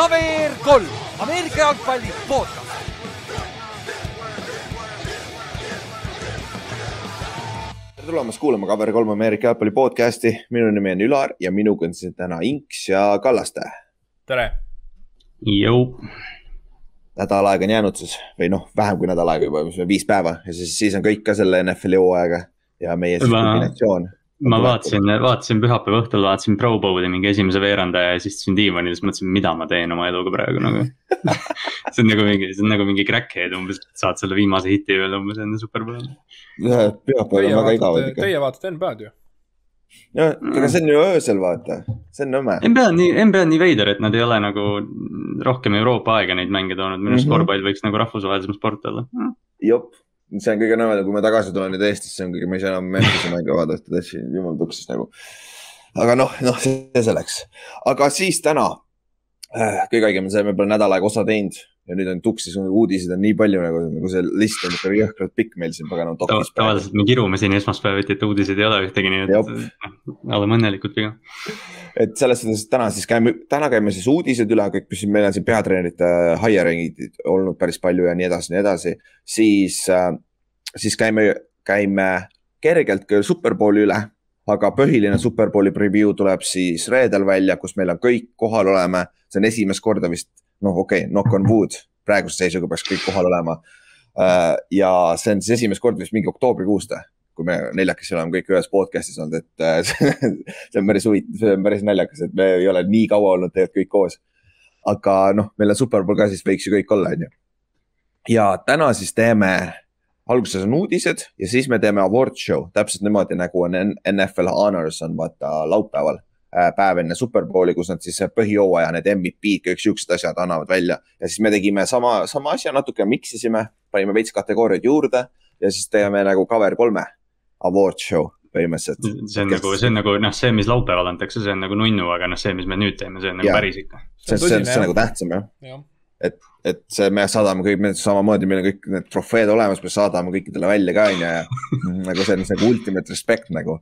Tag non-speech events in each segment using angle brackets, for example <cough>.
KVR kolm, Ameerika jalgpalli podcast. tere tulemast kuulama KVR3 Ameerika jalgpalli podcast'i, minu nimi on Ülar ja minuga on siin täna Inks ja Kallaste. tere. Nädal aega on jäänud siis või noh, vähem kui nädal aega juba, viis päeva ja siis, siis on kõik ka selle NFL-i hooaega ja meie siis kombinatsioon. Ma vaatasin, vaatasin pühapäeva õhtul, vaatasin Pro Bowli mingi esimese veerandaja ja siis istusin diivanil, siis mõtlesin, mida ma teen oma eluga praegu nagu <laughs> see on nagu mingi, see on nagu mingi crackhead umbes, saad selle viimase hiti veel umbes enne superbowli. pühapäeval Teie on väga igavad ikka. teie vaatate NBA-d ju. no aga see on ju öösel vaata, see on nõme. NBA on nii, NBA on nii veider, et nad ei ole nagu rohkem Euroopa aega neid mänge toonud, minu arust Mhm. korvpall võiks nagu rahvusvahelisem sport olla. jop, see on kõige nõmedam, kui ma tagasi tulen nüüd Eestisse, on kõige, ma ei saa enam Memphise mänge vaadata, täitsa jumal tuksis nagu. aga noh, noh, see selleks, aga siis täna äh, kõige haigem on see, me pole nädal aega osa teinud ja nüüd on tuksis, uudiseid on nii palju nagu, nagu see list on ikka jõhkralt pikk meil siin paganama dokis. tavaliselt me kirume siin esmaspäeviti, et uudiseid ei ole ühtegi, nii et noh, oleme õnnelikud pigem. et selles suhtes, täna siis käime, täna käime siis uudised üle kõik, mis meil on siin peatreenerite hiring'id olnud päris palju ja nii edasi, nii edasi. siis äh,, siis käime, käime kergelt ka Superbowli üle, aga põhiline Superbowli preview tuleb siis reedel välja, kus meil on kõik kohal olema. see on esimest korda vist, noh, okei okay,, knock on wood, praeguse seisuga peaks kõik kohal olema. ja see on siis esimest korda vist mingi oktoobrikuust, kui me neljakesi oleme kõik ühes podcast'is olnud, et äh, <laughs> see on päris huvitav, see on päris naljakas, et me ei ole nii kaua olnud tegelikult kõik koos. aga noh, meil on Superbowl ka, siis võiks ju kõik olla, on ju. ja täna siis teeme, alguses on uudised ja siis me teeme award show täpselt niimoodi nagu on NFL Honors on vaata laupäeval äh, päev enne Superbowli, kus nad siis põhijooaja need MVP-d, kõik siuksed asjad annavad välja ja siis me tegime sama, sama asja, natuke mix isime, panime veits kategooriaid juurde ja siis teeme nagu cover kolme award show põhimõtteliselt. see on nagu, see on nagu noh, see, mis laupäeval antakse, see on nagu nunnu, aga noh, see, mis me nüüd teeme, see on nagu Jaa. päris ikka. see, see on, see on nagu tähtsam jah, jah, et see, me saadame kõik, me samamoodi, meil on kõik need trofeed olemas, me saadame kõikidele välja ka onju ja <laughs> nagu see on see nagu ultimate respect nagu.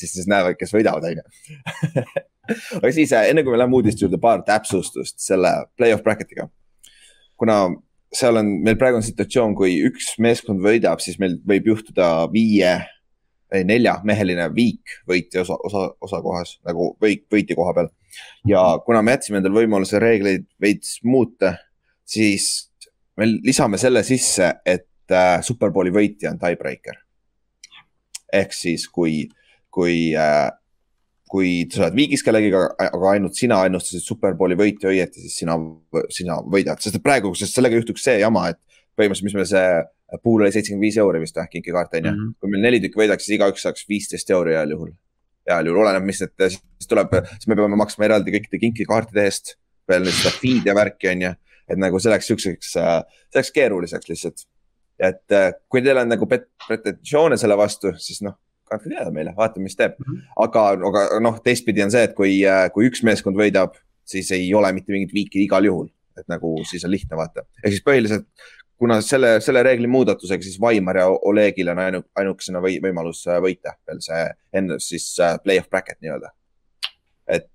siis, siis näevad, kes võidavad onju. aga siis äh, enne kui me läheme uudiste juurde, paar täpsustust selle play-off bracket'iga. kuna seal on, meil praegu on situatsioon, kui üks meeskond võidab, siis meil võib juhtuda viie, neljameheline viik võitja osa, osa, osakohas nagu võit, võitja koha peal. ja kuna me jätsime endale võimaluse reegleid veits muuta, siis me lisame selle sisse, et äh, superbowli võitja on tiebreaker. ehk siis, kui, kui äh,, kui sa oled viigis kellegiga, aga ainult sina ennustasid superbowli võitja õieti, siis sina, sina võidad, sest praegu, sest sellega juhtuks see jama, et põhimõtteliselt, mis meil see pool oli seitsekümmend viis euri vist või, kinkekaart on ju. Mhm. kui meil neli tükki võidaks, siis igaüks saaks viisteist euri heal juhul. heal juhul, oleneb, mis need, siis tuleb, siis me peame maksma eraldi kõikide kinkekaartide eest veel nüüd seda feed ja värki on ju, et nagu see läks siukseks, see läks keeruliseks lihtsalt. et äh, kui teil on nagu pet- pretensioone selle vastu, siis noh, kandke teada meile, vaatame, mis teeb. Mhm. aga, aga noh, teistpidi on see, et kui, kui üks meeskond võidab, siis ei ole mitte mingit viiki igal juhul, et nagu siis on lihtne vaata, ehk siis põhiliselt kuna selle, selle reegli muudatusega siis Vaimar ja Olegil on ainu, ainukesena või, võimalus äh, võita veel see enne siis äh, play-off bracket nii-öelda. et,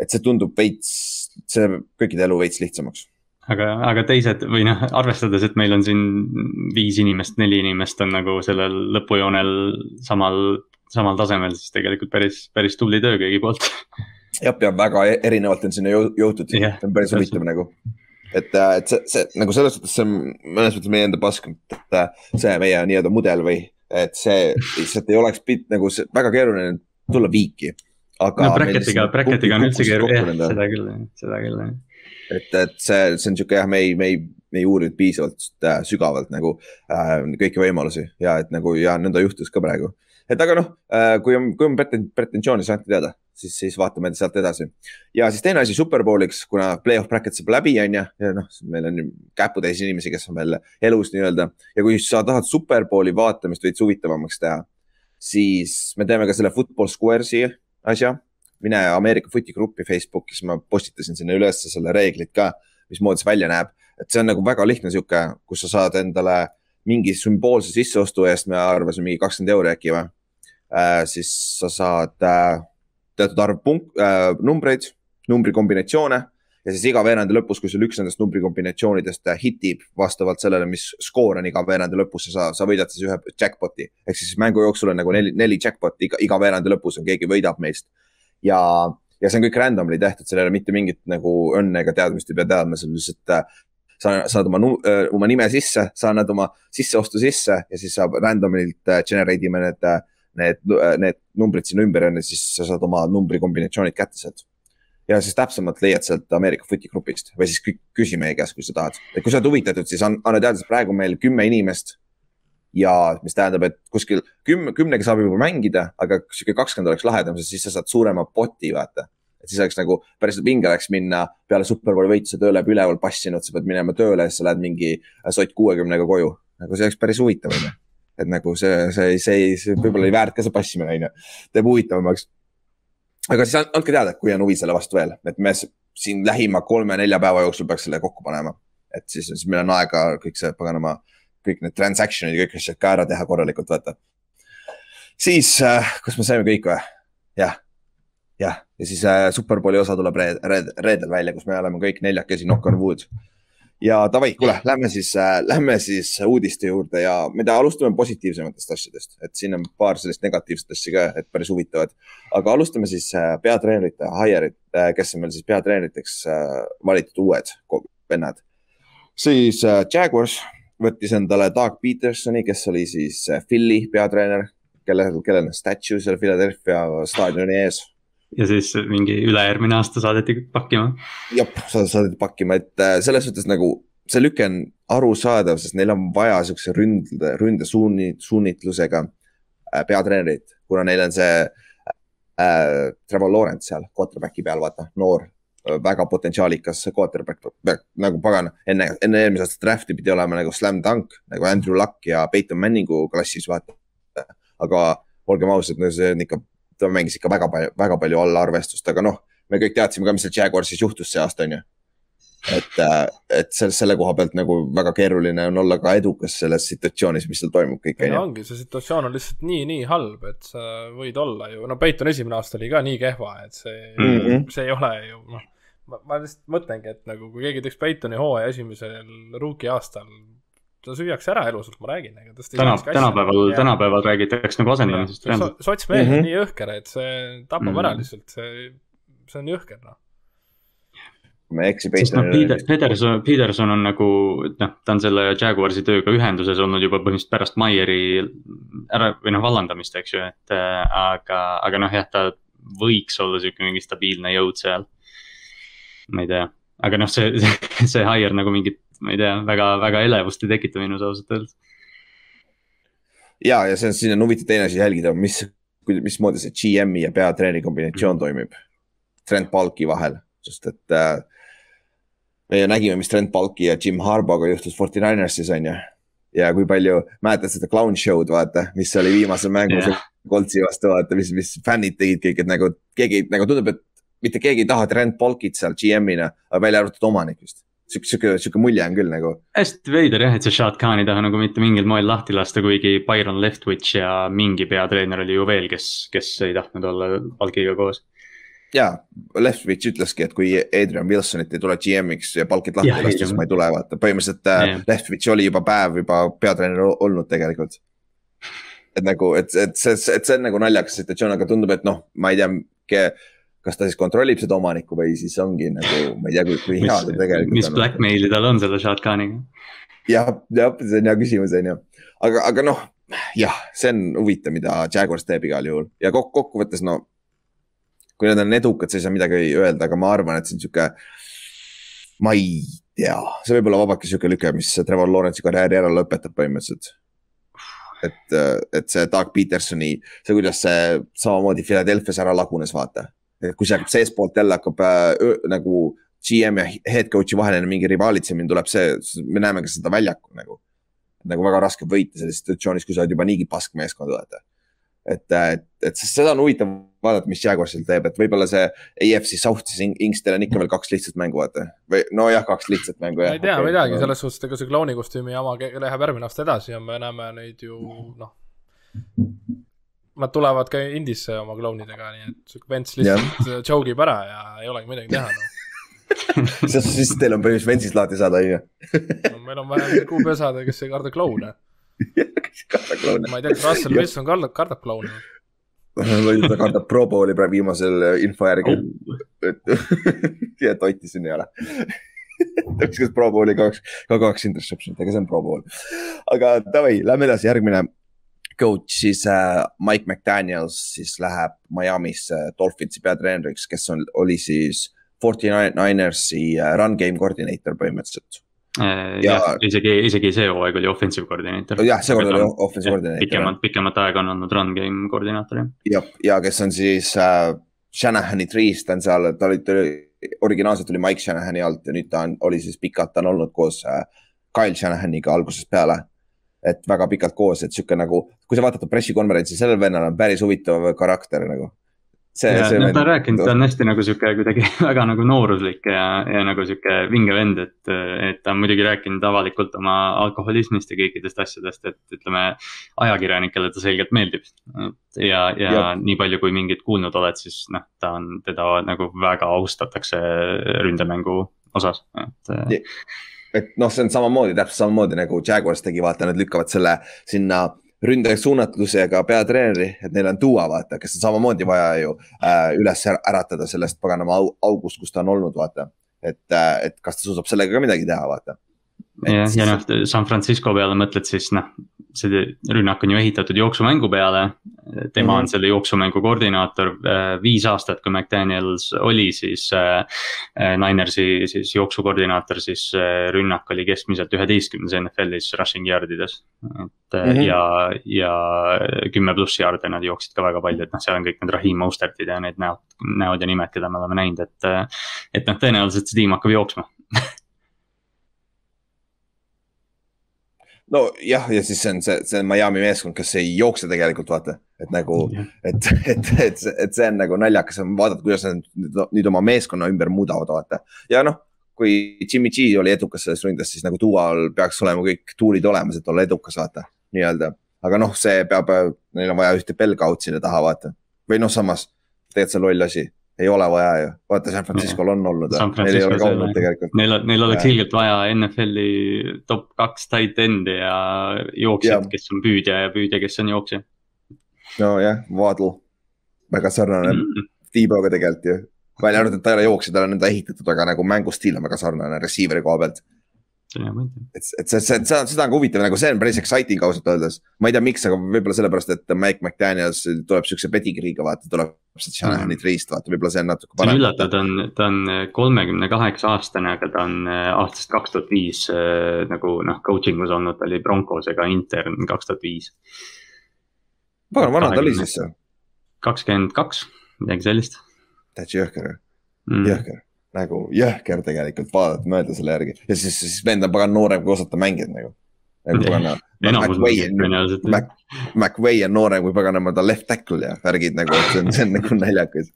et see tundub veits, see kõikide elu veits lihtsamaks. aga, aga teised või noh, arvestades, et meil on siin viis inimest, neli inimest on nagu sellel lõpujoonel samal, samal tasemel, siis tegelikult päris, päris tubli töö kõigi poolt. jah, ja väga e- erinevalt on sinna jõu- jõutud Jah, see on päris huvitav nagu. et, et see, see nagu selles suhtes see on mõnes mõttes meie enda pask, et äh, see meie nii-öelda mudel või, et see lihtsalt ei oleks pidanud nagu see, väga keeruline tulla viiki. no bracket'iga, bracket'iga on üldse keeruline, jah, seda küll, seda küll, jah. et, et see, see on sihuke jah, me ei, me ei, me ei uurinud piisavalt äh, sügavalt nagu äh, kõiki võimalusi. Ja et nagu ja nõnda juhtus ka praegu. et aga noh äh,, kui on, kui on preten- pretensioone, siis andke teada, siis, siis vaatame sealt edasi. ja siis teine asi Superbowliks, kuna play-off bracket saab läbi, on ju, ja noh, meil on käputäis inimesi, kes on veel elus nii-öelda. Ja kui sa tahad Superbowli vaatamist veits huvitavamaks teha, siis me teeme ka selle Football Squares'i asja mine Ameerika Footi gruppi Facebookis, ma postitasin sinna ülesse selle reeglid ka, mismoodi see välja näeb. et see on nagu väga lihtne sihuke, kus sa saad endale mingi sümboolse sisseostu eest, me arvasime mingi kakskümmend euri äkki või äh,. siis sa saad äh, teatud arv punkt- äh,, numbreid, numbrikombinatsioone ja siis iga veerandi lõpus, kui sul üks nendest numbrikombinatsioonidest hitib vastavalt sellele, mis skoor on iga veerandi lõpus, sa, sa võidad siis ühe jackpot'i. ehk siis mängu jooksul on nagu neli, neli jackpot'i iga, iga veerandi lõpus on, keegi võidab meist. Ja, ja see on kõik randomly tehtud, seal ei ole mitte mingit nagu õnne ega teadmist ei pea teadma, see on lihtsalt äh, sa saad oma, oma nime sisse, sa annad oma sisseostu sisse ja siis saab random'ilt äh, generate ime need, need, need numbrid sinna ümber ja siis sa saad oma numbrikombinatsioonid kätte sealt ja siis täpsemalt leiad sealt Ameerika Footi grupist või siis küsi meie käest, kui sa tahad. et kui sa oled huvitatud, siis anna teada, praegu meil kümme inimest. Ja mis tähendab, et kuskil kümne, kümnega saab juba mängida, aga sihuke kakskümmend oleks lahedam, sest siis sa saad suurema poti, vaata. et siis oleks nagu päris vinge oleks minna peale Superbowli võitu, sa töö läheb üleval passinud, sa pead minema tööle, siis sa lähed mingi sott kuuekümnega koju. nagu see oleks päris huvitav, onju. et nagu see, see, see, see võib-olla ei väärt ka see passimine, onju. teeb huvitavamaks aga siis andke teada, kui on huvi selle vastu veel, et me siin lähima kolme-nelja päeva jooksul peaks selle kokku panema. et siis, siis meil on aega kõik see paganama, kõik need transaction'id ja kõik asjad ka ära teha korralikult, vaata. siis äh,, kas me saime kõik või? jah, jah, ja siis äh, Superbowli osa tuleb reed, reed, reedel välja, kus me oleme kõik neljakesi knock on wood ja davai, kuule, lähme siis äh,, lähme siis uudiste juurde ja me alustame positiivsematest asjadest, et siin on paar sellist negatiivset asja ka, et päris huvitavad. aga alustame siis äh, peatreenerite hire'it äh,, kes on meil siis peatreeneriteks äh, valitud uued vennad. siis äh, Jaguars võttis endale Doug Petersoni, kes oli siis äh, Philly peatreener, kellel, kellel on statue seal Philadelphia staadioni ees ja siis mingi ülejärgmine aasta saadeti pakkima. jep, saadeti pakkima, et äh, selles suhtes nagu see lüke on arusaadav, sest neil on vaja siukse ründe, ründesuuni, suunitlusega äh, peatreenerit, kuna neil on see äh, Trevor Lawrence seal quarterback'i peal, vaata, noor väga potentsiaalikas quarterback, nagu pagan, enne, enne eelmise aasta draft'i pidi olema nagu slam dunk nagu Andrew Luck ja Peyton Manningu klassis, vaata. aga olgem ausad, no see on ikka ta mängis ikka väga palju, väga palju alla arvestust, aga noh, me kõik teadsime ka, mis seal Jaguarsis juhtus see aasta, on ju. et, äh, et selle, selle koha pealt nagu väga keeruline on olla ka edukas selles situatsioonis, mis seal toimub kõik, ju. ongi, see situatsioon on lihtsalt nii, nii halb, et sa võid olla ju, no Peiton esimene aasta oli ka nii kehva, et see mm, -hmm. see ei ole ju noh ma, ma lihtsalt mõtlengi, et nagu kui keegi teeks Peitoni hooaja esimesel rookie aastal ta süüakse ära elusalt, ma räägin, ega tast Täna, tänapäeval, tänapäeval räägitakse nagu asendamisest so,. sotsmees on mm -hmm. nii jõhker, et see tapab mm -hmm. ära lihtsalt, see, see on jõhker, noh ma ei eksi. sest noh, Peterson, Peterson on nagu, noh, ta on selle Jaguarsi tööga ühenduses olnud juba põhimõtteliselt pärast Maieri ära või noh, vallandamist, eks ju, et äh, aga, aga noh, jah, ta võiks olla sihuke mingi stabiilne jõud seal. Ma ei tea, aga noh, see, <laughs> see, see hire nagu mingit ma ei tea, väga, väga elevust ei tekita minus ausalt öeldes. ja, ja see on, siin on huvitav teine asi jälgida, mis, mismoodi see GM-i ja peatreeneri kombinatsioon mm. toimib. Trent Balki vahel, sest et äh, me ju nägime, mis Trent Balki ja Jim Harbaugh juhtus Forty Ninersis on ju. ja kui palju, mäletad seda clown show'd vaata, mis oli viimasel mängus yeah. Koltsi vastu vaata, mis, mis fännid tegid kõik, et nagu keegi nagu tundub, et mitte keegi ei taha Trent Balkit seal GM-ina, välja arvatud omanik vist sihuke, sihuke, sihuke mulje on küll nagu. hästi veider jah, et see Shad Khan ei taha nagu mitte mingil moel lahti lasta, kuigi Byron Leftwich ja mingi peatreener oli ju veel, kes, kes ei tahtnud olla Palkiga koos. ja, Leftwich ütleski, et kui Adrian Wilsonit ei tule GM-iks ja Palkit lahti lasta, siis ma ei tule, vaata, põhimõtteliselt äh, ja. Leftwich oli juba päev juba peatreener olnud tegelikult. et nagu, et, et see, et see on nagu naljakas situatsioon, aga tundub, et noh, ma ei tea kas ta siis kontrollib seda omanikku või siis ongi nagu, ma ei tea, kui, kui hea ta tegelikult mis on. mis blackmail'i tal on selle shotgun'iga? jah, jah, see on hea küsimus, on ju. aga, aga noh, jah, see on huvitav, mida Jaguars teeb igal juhul ja kok kokkuvõttes no. kui nad on edukad, siis ei saa midagi öelda, aga ma arvan, et see on sihuke. ma ei tea, see võib olla vabake sihuke lüke, mis Trevor Lawrence'i karjääri ära lõpetab põhimõtteliselt et, et see Doug Petersoni, see, kuidas see samamoodi Philadelphia's ära lagunes, vaata see hakkab seestpoolt jälle hakkab äh, nagu GM ja head coach'i vaheline mingi rivaalitsemine tuleb, see, me näeme ka seda väljakul nagu. nagu väga raske võita selles situatsioonis, kui sa oled juba niigi paskmeeskond, vaata. et, et, et seda on huvitav vaadata, mis Jaguarsil teeb, et võib-olla see AFC South, siis Inkstel on ikka veel kaks lihtsat mängu, vaata. või nojah, kaks lihtsat mängu jah. ma ei tea okay, midagi selles suhtes, ega see klouni kostüümi jama läheb järgmine aasta edasi ja me näeme neid ju noh nad tulevad ka Indisse oma klounidega, nii et sihuke Vents lihtsalt yeah. joke ib ära ja ei olegi midagi teha no.. <laughs> siis, siis teil on põhimõtteliselt Ventsist lahti saada, on ju. <laughs> no meil on vähe kuupesad, kes ei karda kloune. <laughs> kes ei karda kloune. ma ei tea, kas Russell Wilson kardab, kardab kloune või ta kardab Pro Bowli praegu viimasel info järgi oh.. et ja Totti siin ei ole ta viskas Pro Bowli kaks, ka kaks interception'it, aga see on Pro Bowl. aga davai, lähme edasi, järgmine coach siis äh, Mike McDaniels siis läheb Miami'sse Dolphinsi peatreeneriks, kes on, oli siis Forty Ninersi äh, run game koordineeter põhimõtteliselt Äh, ja, jah, isegi, isegi see hooaeg oli offensive koordinaator. jah, seekord oli offensive koordinaator. pikemat, pikemat aega on olnud run game koordinaator jah. ja, ja kes on siis äh, Shanahani triist on seal, ta oli, ta oli, originaalselt oli Mike Shanahani alt ja nüüd ta on, oli siis pikalt, ta on olnud koos äh, Kyle Shanahaniga algusest peale. Et väga pikalt koos, et sihuke nagu, kui sa vaatad ta pressikonverentsi, sellel vennal on päris huvitav karakter nagu see, see. no ta on rääkinud, ta on hästi nagu sihuke kuidagi <laughs> väga nagu nooruslik ja, ja nagu sihuke vinge vend, et, et ta on muidugi rääkinud avalikult oma alkoholismist ja kõikidest asjadest, et ütleme. ajakirjanikele ta selgelt meeldib. ja, ja, ja nii palju, kui mingit kuulnud oled, siis noh, ta on, teda nagu väga austatakse ründemängu osas, et. Et noh, see on samamoodi, täpselt samamoodi nagu Jaguars tegi, vaata, nad lükkavad selle sinna ründajaks suunatlusega peatreeneri, et neil on Duo, vaata, kes on samamoodi vaja ju äh, üles äratada sellest paganama august, kus ta on olnud, vaata. et äh,, et kas ta suudab sellega ka midagi teha, vaata. jah, ja noh, San Francisco peale mõtled, siis noh, see rünnak on ju ehitatud jooksumängu peale. tema mm -hmm. on selle jooksumängu koordinaator äh, viis aastat, kui McDaniels oli siis äh, äh, Ninersi siis jooksukoordinaator, siis rünnak oli keskmiselt üheteistkümnes NFL-is rushing yard ides. et mm -hmm. ja, ja kümme pluss yard'e nad jooksid ka väga palju, et noh, seal on kõik need Rahim Mostertid ja need näod, näod ja nimed, keda me oleme näinud, et. et noh, tõenäoliselt see tiim hakkab jooksma <laughs> nojah, ja siis see on see, see on Miami meeskond, kes ei jookse tegelikult vaata, et nagu et, et, et, et see on nagu naljakas vaadata, kuidas nad nüüd oma meeskonna ümber muudavad, vaata. ja noh, kui Jimmy G oli edukas selles ründes, siis nagu Dual peaks olema kõik tuulid olemas, et olla edukas, vaata, nii-öelda. aga noh, see peab, neil on vaja ühte belgaud sinna taha, vaata. või noh, samas tegelikult see on loll asi ei ole vaja ju, vaata San Francisco'l on olnud. Neil ei ole ka olnud tegelikult. Neil, neil oleks ilgelt vaja NFL-i top kaks tight end'i ja jooksjat, kes on püüdja ja püüdja, kes on jooksja. nojah, Waddle, väga sarnane mm -hmm. Tiiboga tegelikult ju. välja arvatud, et ta ei ole jooksja, tal on enda ehitatud, aga nagu mängustiil on väga sarnane receiver'i koha pealt et, et see, see, see, seda on ka huvitav, nagu see on päris exciting ausalt öeldes. ma ei tea, miks, aga võib-olla sellepärast, et Mike McDaniels tuleb siukse pedigree'ga, vaata, tuleb sealt Shanahan'i mm. triist, vaata, võib-olla see on natuke parem. see on üllatav, ta on, ta on kolmekümne kaheksa aastane, aga ta on äh, aastast kaks tuhat viis äh, nagu noh, coaching us olnud, ta oli Broncosega intern kaks tuhat viis. pagan, vana ta oli siis kakskümmend kaks, midagi sellist. täitsa jõhker mm., jõhker nagu jõhker tegelikult vaadata, mõelda selle järgi ja siis, siis vend on pagan noorem, kui osata mängida nagu. McVay on noorem kui paganama ta left tackle ja värgid nagu, et see on, see on nagu <laughs> naljakas.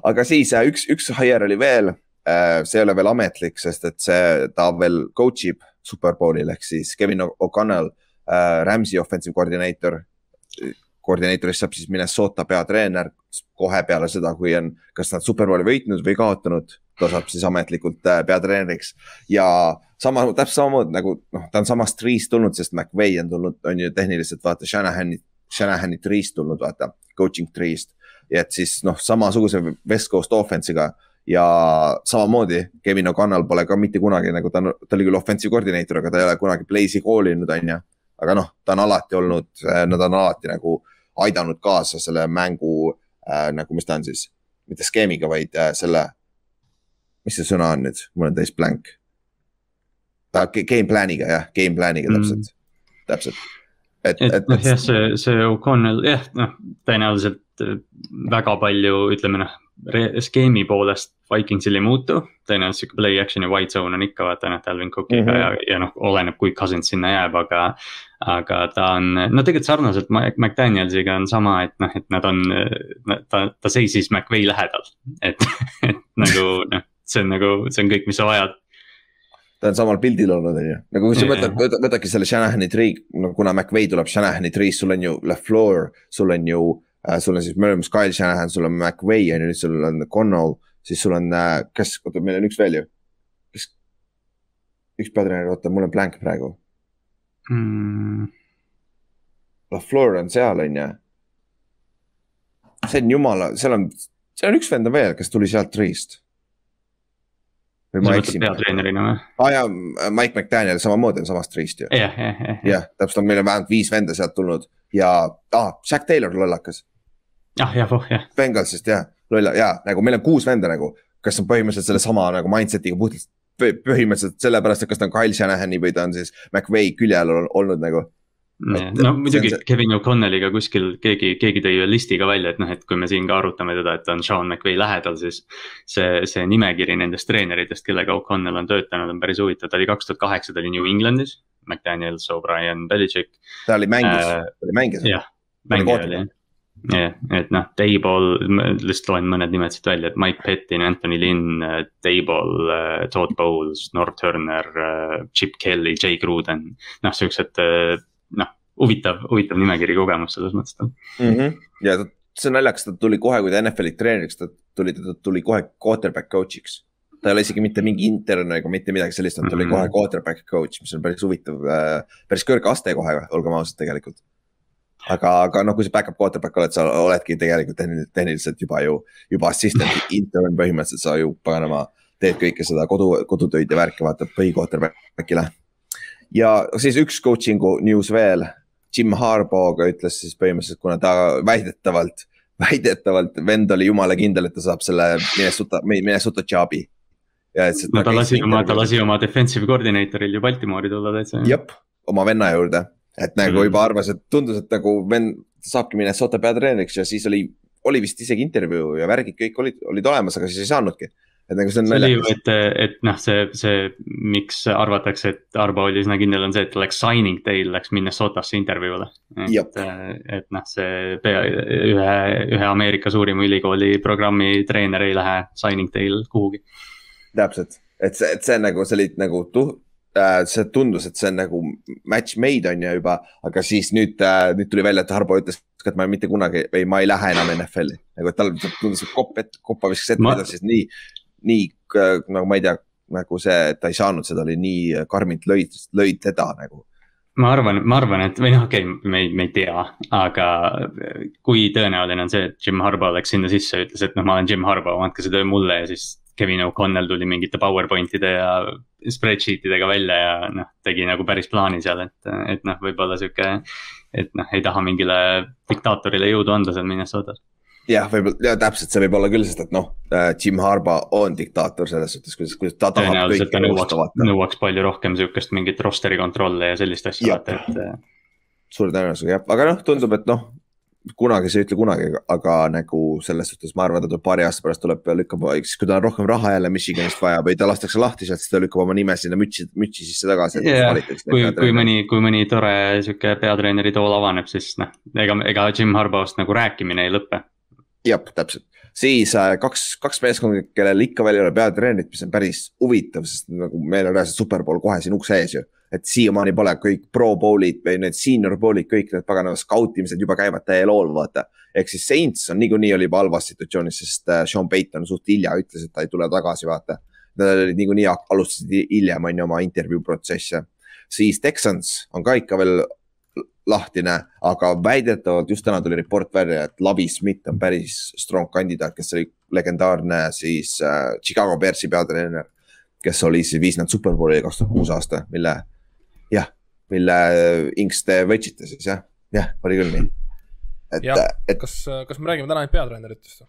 aga siis äh, üks, üks hire oli veel, äh, see ei ole veel ametlik, sest et see, ta veel coach ib Superbowlil ehk siis Kevin O'Connell, äh, Rams'i offensive koordineeter koordinaatorist saab siis Minnesota peatreener kohe peale seda, kui on, kas nad superbowli võitnud või kaotanud, ta saab siis ametlikult äh, peatreeneriks. ja sama, täpselt samamoodi nagu noh, ta on samast triist tulnud, sest McVay on tulnud, on ju tehniliselt vaata Shanahani, Shanahani triist tulnud, vaata, coaching triist. et siis noh, samasuguse West Coast offense'iga ja samamoodi Kevin O'Connell pole ka mitte kunagi nagu ta on, ta oli küll offensive koordineeter, aga ta ei ole kunagi play'si koolinud, on ju. aga noh, ta on alati olnud, äh, nad on alati nagu aidanud kaasa selle mängu äh, nagu, mis ta on siis, mitte skeemiga, vaid äh, selle, mis see sõna on nüüd, mul on täis blank äh,. Game plan'iga jah, game plan'iga mm. täpselt mm., täpselt. et, et, et noh, jah, see, see O'Connell jah, noh tõenäoliselt äh, väga palju, ütleme noh skeemi poolest Vikingsil ei muutu, tõenäoliselt sihuke play action ja white zone on ikka vaata noh, Dalvin Cookiga mm -hmm. ja, ja noh, oleneb, kui Cousins sinna jääb, aga. aga ta on, no tegelikult sarnaselt McDanielsiga on sama, et noh, et nad on, ta, ta seisis McVay lähedal, et, et nagu noh, see on nagu, see on kõik, mis sa vajad ta on samal pildil olnud, on ju, nagu kui sa võtad, võtad, võtadki selle Shanahani tree, no kuna McVay tuleb Shanahani tree'st, sul on ju LaFleur, sul on ju. Sul on siis, me oleme Kyle Shanahan, sul on McVay on ju, nüüd sul on Connell, siis sul on, kes, oota, meil on üks veel ju. kes, üks peatreener, oota, mul on blank praegu mm.. LaFleur on seal, on ju. see on jumala, seal on, seal on üks vend on veel, kes tuli sealt Triist. või ma eksin? peatreenerina või? aa ah, jaa, Mike McDaniel samamoodi on samast Triist ju. jah, jah, jah. jah, täpselt, meil on vähemalt viis venda sealt tulnud ja, ah,, Zack Taylor lollakas. Ah jah, oh jah. Bengalsist jah, lolla, jaa, nagu meil on kuus venda nagu, kes on põhimõtteliselt sellesama nagu mindset'iga puhtalt põhimõtteliselt sellepärast, et kas ta on Kyle Shanahani või ta on siis McVay külje all olnud nagu no muidugi see... Kevin O'Connelliga kuskil keegi, keegi tõi ühe listi ka välja, et noh, et kui me siin ka arutame teda, et ta on Sean McVay lähedal, siis. see, see nimekiri nendest treeneritest, kellega O'Connell on töötanud, on päris huvitav, ta oli kaks tuhat kaheksa, ta oli New Englandis. McDaniels, O'Brien, Belichik. ta oli mängis äh,, ta oli mängis. jah, mängija oli jah jah, et noh, Dayball, ma lihtsalt loen mõned nimed siit välja, et Mike Pettin, Anthony Lynn, Dayball, Todd Bowles, North Turner, Chip Kelly, Jay Gruden. noh, siuksed noh, huvitav, huvitav nimekiri kogemus selles mõttes mm. -hmm. ja ta, see on naljakas, ta tuli kohe, kui ta NFL-i treeniks, ta tuli, ta tuli kohe quarterback coach'iks. ta ei ole isegi mitte mingi intern ega mitte midagi sellist, ta tuli mm -hmm. kohe quarterback coach, mis on päris huvitav äh,, päris kõrge aste kohe, olgem ausad tegelikult aga, aga noh, kui sa back-up quarterback oled, sa oledki tegelikult tehniliselt juba ju, juba assistant <laughs> intern põhimõtteliselt, sa ju paganama teed kõike seda kodu, kodutöid ja värki, vaatad põhi quarterback'ile ja siis üks coaching'u news veel. Jim Harbaugh'ga ütles siis põhimõtteliselt, kuna ta väidetavalt, väidetavalt vend oli jumala kindel, et ta saab selle Minnesota, Minnesota job'i. no ta lasi oma, ta lasi oma defensive coordinator'il ju Baltimori tulla täitsa. jep, oma venna juurde, et nagu mm. juba arvas, et tundus, et nagu vend saabki Minnesota peatreeneriks ja siis oli, oli vist isegi intervjuu ja värgid kõik olid, olid olemas, aga siis ei saanudki et nagu see on naljakas. et, et noh, see, see, miks arvatakse, et Arbo oli üsna kindel, on see, et läks signing day'l läks Minnesotasse intervjuule. et, et noh, see pea, ühe, ühe Ameerika suurima ülikooli programmi treener ei lähe signing day'l kuhugi. täpselt, et see, et see nagu, see oli nagu tuh- äh,, see tundus, et see on nagu match made on ju juba, aga siis nüüd äh,, nüüd tuli välja, et Harbo ütles, et ma mitte kunagi või ma ei lähe enam NFL-i. nagu, et tal tundus, et kopp ette, koppa viskas ette ma..., siis nii nii nagu ma ei tea, nagu see, et ta ei saanud seda, oli nii karmilt lõid, lõid teda nagu ma arvan, ma arvan, et või noh, okei okay,, me ei, me ei tea, aga kui tõenäoline on see, et Jim Harbaugh läks sinna sisse ja ütles, et noh, ma olen Jim Harbaugh, andke see töö mulle ja siis. Kevin O'Connell tuli mingite PowerPoint'ide ja spreadsheet idega välja ja noh, tegi nagu päris plaani seal, et, et noh, võib-olla sihuke. et noh, ei taha mingile diktaatorile jõudu anda seal Minnesotas jah, võib-olla, täpselt, see võib olla küll, sest et noh, äh, Jim Harbaugh on diktaator selles suhtes, kuidas, kuidas ta tahab. ta nõuaks, nõuaks palju rohkem sihukest mingit roster'i kontrolli ja sellist asja, vaata, et. Äh, suure tõenäosusega jah, aga noh, tundub, et noh, kunagi sa ei ütle kunagi, aga nagu selles suhtes ma arvan, ta tuleb paari aasta pärast tuleb, lükkab, siis kui tal on rohkem raha jälle Michiganist vaja või ta lastakse lahti sealt, siis ta lükkab oma nime sinna mütsi, mütsi sisse tagasi kui, kui mõni, kui mõni tore sihuke peatreeneri tool avaneb, siis noh, ega, ega Jim Harbaugh'st nagu rääkimine ei lõpe. Jah, täpselt, siis äh, kaks, kaks meeskonda, kellel ikka veel ei ole peatreenerit, mis on päris huvitav, sest nagu meil on reaalselt superbowl kohe siin ukse ees ju. Et siiamaani pole kõik pro bowl'id või need senior bowl'id, kõik need paganama scout imised juba käivad täie lool, vaata. ehk siis Saints on niikuinii oli juba halvas situatsioonis, sest äh, Sean Payton suht hilja ütles, et ta ei tule tagasi, vaata. Nad olid niikuinii alustasid hiljem, on ju, oma intervjuu protsesse. siis Texans on ka ikka veel lahtine, aga väidetavalt just täna tuli report välja, et Lavi Smith on päris strong kandidaat, kes oli legendaarne siis äh, Chicago Bearsi peatreener. kes oli siis, viis nad superbowli kaks tuhat kuus aasta, mille, jah, mille Inks te võtsite siis jah, jah, oli küll nii. et, et. kas, kas me räägime täna ainult peatreeneritest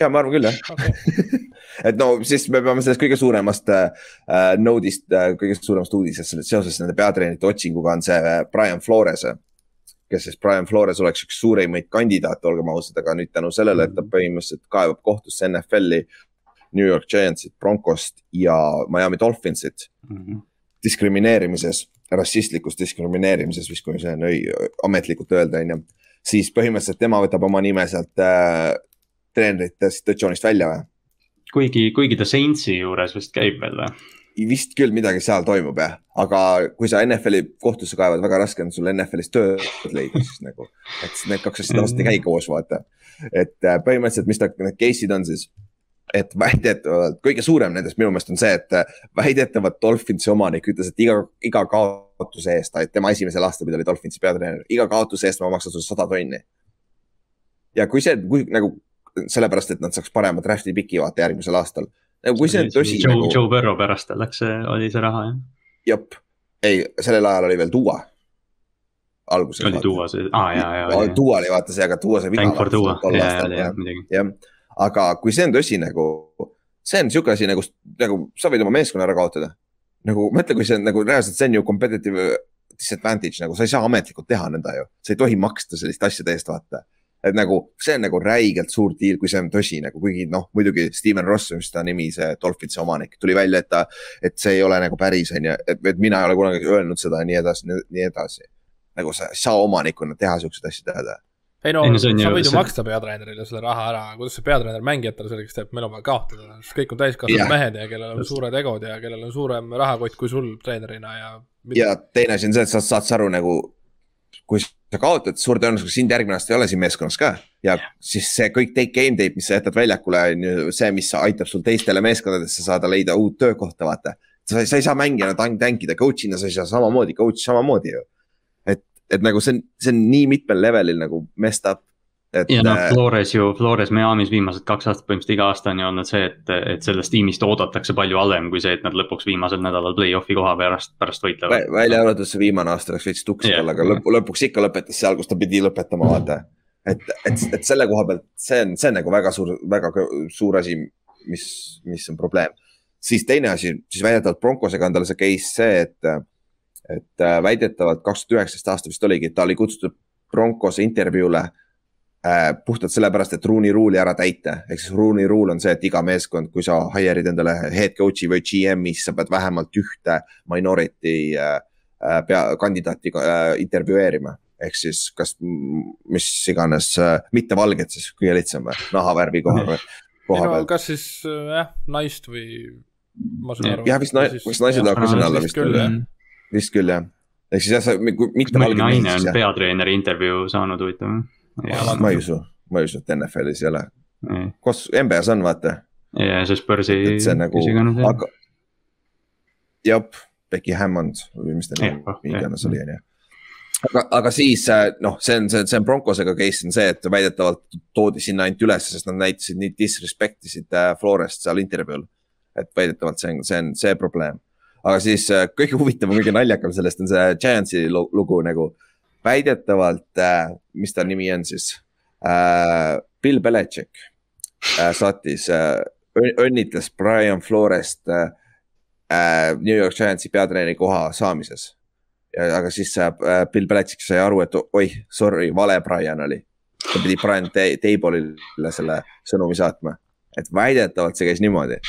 ja ma arvan küll jah okay. <laughs> et no siis me peame sellest kõige suuremast äh, node'ist äh,, kõige suuremast uudisest seoses nende peatreenerite otsinguga on see äh, Brian Flores. kes siis, Brian Flores oleks üks suurimaid kandidaate, olgem ausad, aga nüüd tänu sellele, et ta põhimõtteliselt kaevab kohtusse NFL-i. New York Giantsit, Broncost ja Miami Dolphinsit mm. -hmm. diskrimineerimises, rassistlikus diskrimineerimises, vist kui see on õi, ametlikult öelda, on ju. siis põhimõtteliselt tema võtab oma nime sealt äh, treenerite situatsioonist välja või? kuigi, kuigi ta Saintsi juures vist käib veel või? vist küll midagi seal toimub jah, aga kui sa NFL-i kohtusse kaevad, väga raske on sul NFL-is tööd leida siis nagu. et need kaks asja tavaliselt ei käi koos, vaata. et äh, põhimõtteliselt, mis ta, need case'id on siis, et <laughs> väidetavalt, kõige suurem nendest minu meelest on see, et väidetavalt Dolphinsi omanik ütles, et iga, iga kaotuse eest, tema esimesel aastal, kui ta oli Dolphinsi peatreener, iga kaotuse eest ma maksan sulle sada tonni. ja kui see, kui nagu sellepärast, et nad saaks parema draft'i piki vaata järgmisel aastal. nagu kui see on tõsi. Joe nagu..., Joe Burrow pärast läks oli see raha jah? jep, ei, sellel ajal oli veel Duo. alguses. oli Duo see, aa jaa, jaa. Duo oli vaata see, aga Duo sai viga. Jah, aga kui see on tõsi nagu, see on sihuke asi nagu, nagu sa võid oma meeskonna ära kaotada. nagu mõtle, kui see on nagu reaalselt, see on ju competitive disadvantage nagu, sa ei saa ametlikult teha nõnda ju, sa ei tohi maksta selliste asjade eest, vaata et nagu see on nagu räigelt suur deal, kui see on tõsi nagu, kuigi noh, muidugi Steven Ross, mis ta nimi, see Dolphinsi omanik, tuli välja, et ta, et see ei ole nagu päris, on ju, et, mina ei ole kunagi öelnud seda ja nii edasi, nii edasi. nagu sa ei saa omanikuna teha siukseid asju teha ei no, sa võid ju see... maksta peatreenerile selle raha ära, kuidas see peatreener mängijatele selleks teeb, meil on vaja kaotada, kõik on täiskasvanud yeah. mehed ja kellel on suured egod ja kellel on suurem rahakott kui sul treenerina ja. ja teine asi on see, et sa saad aru nagu, kui sa kaotad, suure tõenäosusega sind järgmine aasta ei ole siin meeskonnas ka. ja siis see kõik take game tape, mis sa jätad väljakule, on ju see, mis aitab sul teistele meeskondadesse saada leida uut töökohta, vaata. sa, sa ei saa mängijana tank, tankida, coach'ina sa ei saa samamoodi, coach samamoodi ju. Et, nagu see on, see on nii mitmel levelil nagu messed up et. ja noh, äh, Flores ju, Flores Miami's viimased kaks aastat põhimõtteliselt iga aasta on ju olnud see, et, et sellest tiimist oodatakse palju halvem kui see, et nad lõpuks viimasel nädalal play-off'i koha pärast, pärast võitlevad. välja arvatud see viimane aasta läks veits tuksi yeah. olla, aga lõpp, lõpuks ikka lõpetas seal, kus ta pidi lõpetama, vaata. et, et, et selle koha pealt, see on, see on nagu väga suur, väga suur asi, mis, mis on probleem. siis teine asi, siis väidetavalt Broncosega on tal see case see, et, et äh, väidetavalt kaks tuhat üheksateist aasta vist oligi, et ta oli kutsutud Broncose intervjuule äh, puhtalt sellepärast, et ruuni ruuli ära täita. ehk siis ruuni ruul on see, et iga meeskond, kui sa hire'id endale head coach'i või GM-i, siis sa pead vähemalt ühte minority äh, äh, pea, kandidaati äh, intervjueerima. ehk siis kas, mis iganes äh,, mitte valged siis, kõige lihtsam või, nahavärvi koha peal. koha peal. kas siis äh, jah, naist või? jah, vist, naised lähevad ka sinna alla vist küll jah, vist küll jah ehk siis jah, sa mitte. mõni naine on peatreeneri intervjuu saanud, huvitav ma ei usu, ma ei usu, et NFL-is ei ole. kus NBA-s on, vaata. ja see Spursi. see nagu, aga. jah, Becky Hammond või mis ta nimi, iganes oli, on ju aga, aga siis äh, noh, see on, see, see on Broncosega case on see, et väidetavalt toodi sinna ainult üles, sest nad näitasid nii disrespect isid äh, Florest seal intervjuul. et väidetavalt see on, see on see probleem. Aga siis äh, kõige huvitavam, kõige naljakam sellest on see Giantsi lugu nagu väidetavalt äh,, mis ta nimi on siis äh,, Bill Belichik äh, saatis äh,, õnnitles Brian Florest äh, äh, New York Giantsi peatreeneri koha saamises. aga siis äh, Bill Belichik sai aru, et oih, sorry, vale Brian oli. ta pidi Brian Table'ile selle sõnumi saatma, et väidetavalt see käis niimoodi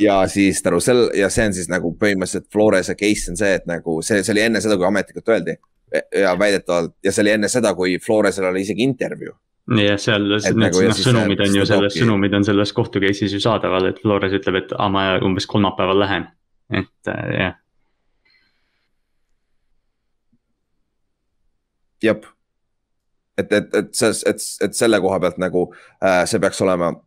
ja siis tänu sel- ja see on siis nagu põhimõtteliselt Florese case on see, et nagu see, see oli enne seda, kui ametlikult öeldi ja väidetavalt ja see oli enne seda, kui Floresel oli isegi intervjuu. jah, seal need nagu, noh, sõnumid on ju selles, sõnumid on selles kohtu case'is ju saadaval, et Flores ütleb, et aa, ma umbes kolmapäeval lähen, et äh, jah. jep, et, et, et see, et, et selle koha pealt nagu äh, see peaks olema äh,.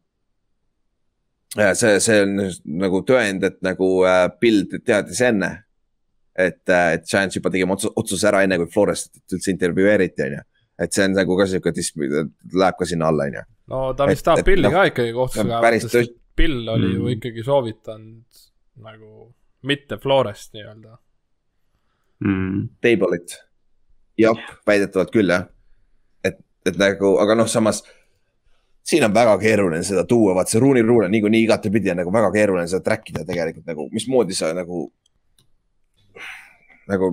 See, see on nagu tõend, et nagu äh, Bill teadis enne et, äh, et Giants juba tegime otsuse ära, enne kui Florestit üldse intervjueeriti, on ju. et see on nagu ka sihuke läheb ka sinna alla, on ju. no ta vist tahab Billi no, ka ikkagi kohtusse kaevata, sest Bill oli mm. ju ikkagi soovitanud nagu mitte Florest nii-öelda mm.. Table'it, jah, väidetavalt küll jah. et, et nagu, aga noh, samas siin on väga keeruline seda tuua, vaat see Rule on niikuinii igatepidi on nagu väga keeruline seda track ida tegelikult nagu, mismoodi sa nagu nagu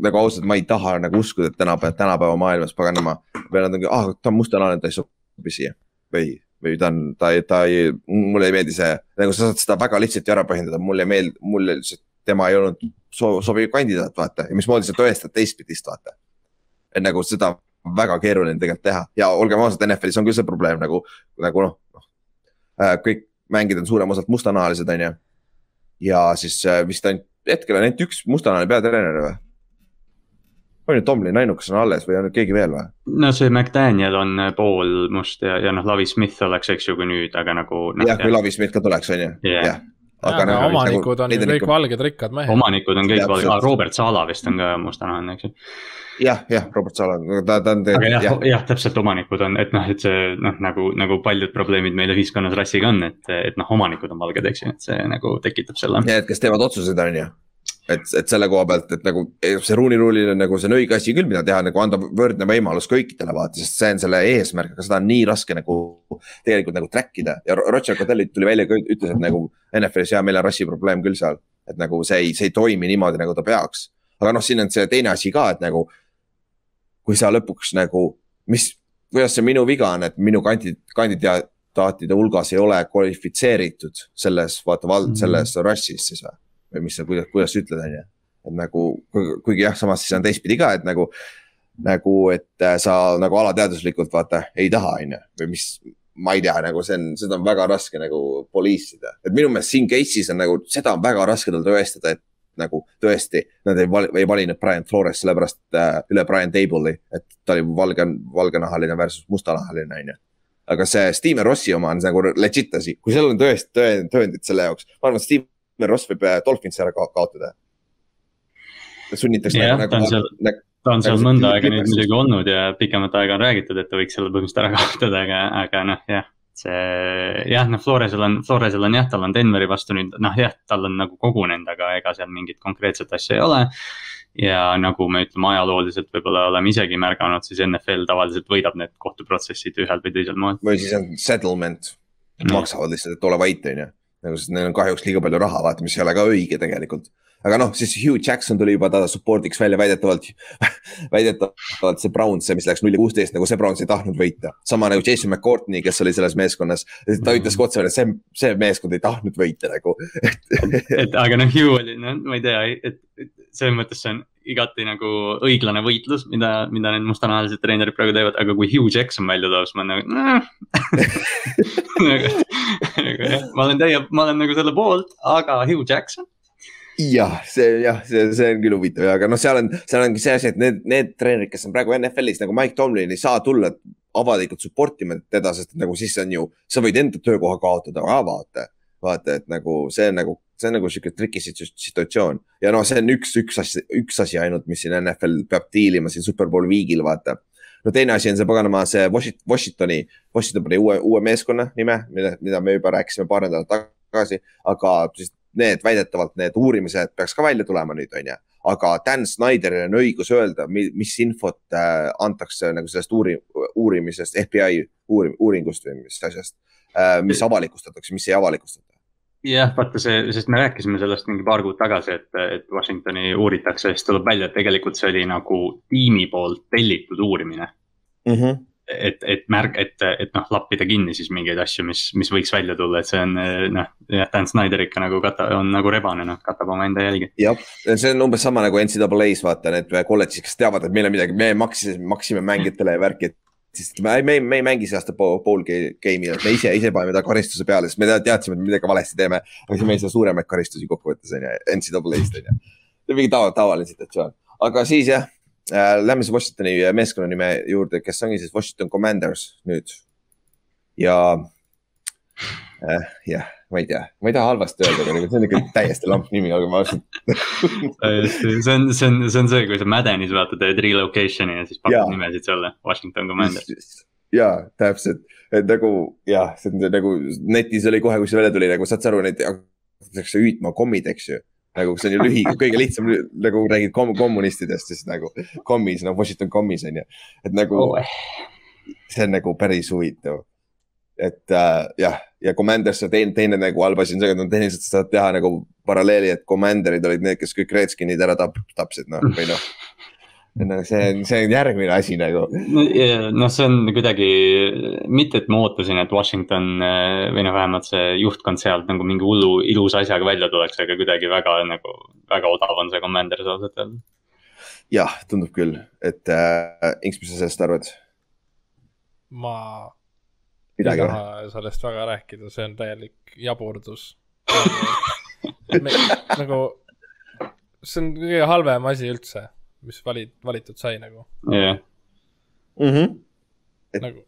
nagu ausalt, ma ei taha nagu uskuda, et tänapäeva, tänapäeva maailmas paganama. või nad ongi, ah, ta on mustanahaline, ta ei sobi siia või, või ta on, ta ei, ta ei, mulle ei meeldi see, nagu sa saad seda väga lihtsalt ju ära põhjendada, mulle ei meeldi, mulle lihtsalt tema ei olnud so, sobiv kandidaat, vaata ja mismoodi sa tõestad teistpidist, vaata. et nagu seda väga keeruline tegelikult teha ja olgem ausad, NFL-is on küll see probleem nagu, nagu noh, noh. Äh, kõik mängijad on suurem osalt mustanahalised, on ju. ja siis äh, vist ainult hetkel on ainult üks mustanahaline peatreener või? ainult Tomlin ainukas on alles või on keegi veel või? no see McDaniel on äh, pool must ja, ja noh, Lavi Smith oleks, eks ju, kui nüüd, aga nagu no,. jah, kui Lavi Smith ka tuleks, on ju, jah. Aga no, omanikud nagu, on ju kõik valged rikkad mehed. omanikud on kõik valged, Robert Sala vist on ka mustanahaline, eks ju jah, jah, Robert Sala, ta, ta on. aga jah, jah, jah, täpselt omanikud on, et noh, et see noh, nagu, nagu paljud probleemid meil ühiskonnas rassiga on, et, et noh, omanikud on valged, eks ju, et see nagu tekitab selle. ja, et kes teevad otsuseid, on ju et, et selle koha pealt, et nagu see Rooney Rule'il on nagu see on õige asi küll, mida teha, nagu anda võrdne võimalus kõikidele vaata, sest see on selle eesmärk, aga seda on nii raske nagu tegelikult nagu track ida ja Roger Goodell tuli välja, ütles, et nagu NFL-is ja meil on rassiprobleem küll seal. et nagu see ei, see ei toimi niimoodi, nagu ta peaks. aga noh, siin on see teine asi ka, et nagu kui sa lõpuks nagu, mis, kuidas see minu viga on, et minu kandi-, kandidaatide hulgas ei ole kvalifitseeritud selles, vaata -hmm. selles rassis siis või? Või mis sa, kuidas, kuidas sa ütled, on ju. et nagu, kuigi jah, samas siis on teistpidi ka, et nagu, nagu, et äh, sa nagu alateaduslikult vaata ei taha, on ju, või mis ma ei tea, nagu see on, seda on väga raske nagu police ida, et minu meelest siin case'is on nagu, seda on väga raske tal tõestada, et nagu tõesti, nad ei vali, ei valinud Brian Flores sellepärast äh, üle Brian Table'i, et ta oli valge, valgenahaline versus mustanahaline, on ju. aga see Steven Rossi oma on nagu legit asi, kui seal on tõest-, tõendid selle jaoks, ma arvan, et Steven Ross võib äh, Dolphinsi ära ka kaotada. sunnitakse yeah, nagu, nagu, seal, nagu, ta on seal nagu mõnda aega nüüd muidugi olnud ja pikemat aega on räägitud, et ta võiks selle põhimõtteliselt ära <laughs> kaotada, aga, aga noh, jah. see jah, noh, Floresel on, Floresel on jah, tal on Denveri vastu nüüd noh, jah, tal on nagu kogunenud, aga ega seal mingit konkreetset asja ei ole ja nagu me ütleme ajalooliselt võib-olla oleme isegi märganud, siis NFL tavaliselt võidab need kohtuprotsessid ühel või teisel moel. või siis on settlement, maksavad lihtsalt, et ole vait, on ju nagu, sest neil on kahjuks liiga palju raha, vaata, mis ei ole ka õige tegelikult. aga noh, siis Hugh Jackson tuli juba ta support'iks välja väidetavalt <laughs> väidetavalt see Browns, see, mis läks nulli kuusteist, nagu see Browns ei tahtnud võita. sama nagu Jason McCourtney, kes oli selles meeskonnas, ta ütles ka otse välja, see, see meeskond ei tahtnud võita nagu et aga noh, Hugh oli, no ma ei tea, et, et selles mõttes see on igati nagu õiglane võitlus, mida, mida need mustanahalised treenerid praegu teevad, aga kui Hugh Jackson välja toob, siis ma olen nagu <laughs> nagu, ma olen teie, ma olen nagu selle poolt, aga Hugh Jackson jah, see jah, see, see on küll huvitav ja, aga noh, seal on, seal ongi see asi, et need, need treenerid, kes on praegu NFL-is nagu Mike Tomlin ei saa tulla avalikult support ima teda, sest nagu siis on ju, sa võid enda töökoha kaotada ka vaata. vaata, et nagu see on nagu see on nagu sihuke triki situatsioon ja noh, see on üks, üks asi, üks asi ainult, mis siin NFL peab diilima siin Superbowl viigil, vaata. no teine asi on see paganama, see Washington, Washingtoni, Washington pani uue, uue meeskonna nime, mida, mida me juba rääkisime paar nädalat tagasi, aga siis need väidetavalt need uurimised peaks ka välja tulema nüüd, on ju. aga Dan Snyderil on õigus öelda, mis infot äh, antakse nagu sellest uuri, uurimisest, FBI uurim, uuringust või mis asjast äh,, mis avalikustatakse, mis ei avalikustata jah, vaata see, sest me rääkisime sellest mingi paar kuud tagasi, et, et Washingtoni uuritakse ja siis tuleb välja, et tegelikult see oli nagu tiimi poolt tellitud uurimine mm. -hmm. et, et märk, et, et noh, lappida kinni siis mingeid asju, mis, mis võiks välja tulla, et see on noh, jah, Dan Snyder ikka nagu kata-, on nagu rebane, noh, katab omaenda jälgi. jah, see on umbes sama nagu NCAA-s vaata need kolledžid, kes teavad, et meil on midagi, me maksime, maksime mängijatele ja värki, et sest me, me, me ei mängi see aasta pool game'i, et me ise, ise paneme ta karistuse peale, sest me teadsime, et midagi valesti teeme. aga siis me ei saa suuremaid karistusi kokkuvõttes on ju, NCAA-st on ju. see on mingi tava, tavaline situatsioon, aga siis jah äh,, lähme siis Washingtoni meeskonna nime juurde, kes ongi siis Washington Commanders nüüd. ja äh, jah ma ei tea, ma ei taha halvasti öelda, aga see on ikka täiesti lamp nimi, olgem ausad täiesti, see on, see on, see on see, kui sa Maddenis vaatad, teed relocation'i ja siis pakud nimesid sulle, Washington Commanders. ja täpselt, et nagu jah, see on nagu netis oli kohe, kui see välja tuli, nagu saad sa aru, neid hakatakse hüüdma kommid, eks ju. Nagu see on ju lühi, kõige lihtsam nagu räägid kom kommunistidest, siis nagu kommis, no Washington kommis on ju, et nagu oh. see on nagu päris huvitav. Et äh, jah, ja Commanders teine, teine nagu halb asi on see, et nad tehniliselt saavad teha nagu paralleeli, et Commanderid olid need, kes kõik Redskinid ära tap-, tapsid, noh, või noh. no see on, see on järgmine asi nagu. noh, see on kuidagi, mitte et ma ootasin, et Washington äh, või noh, vähemalt see juhtkond sealt nagu mingi hullu ilusa asjaga välja tuleks, aga kuidagi väga nagu, väga odav on see Commanders ausalt öelda. jah, tundub küll, et äh, Inks, mis sa sellest arvad? ma ei taha sellest väga rääkida, see on täielik jaburdus <laughs> nagu, see on kõige halvem asi üldse. mis vali-, valitud sai nagu jah. Et- nagu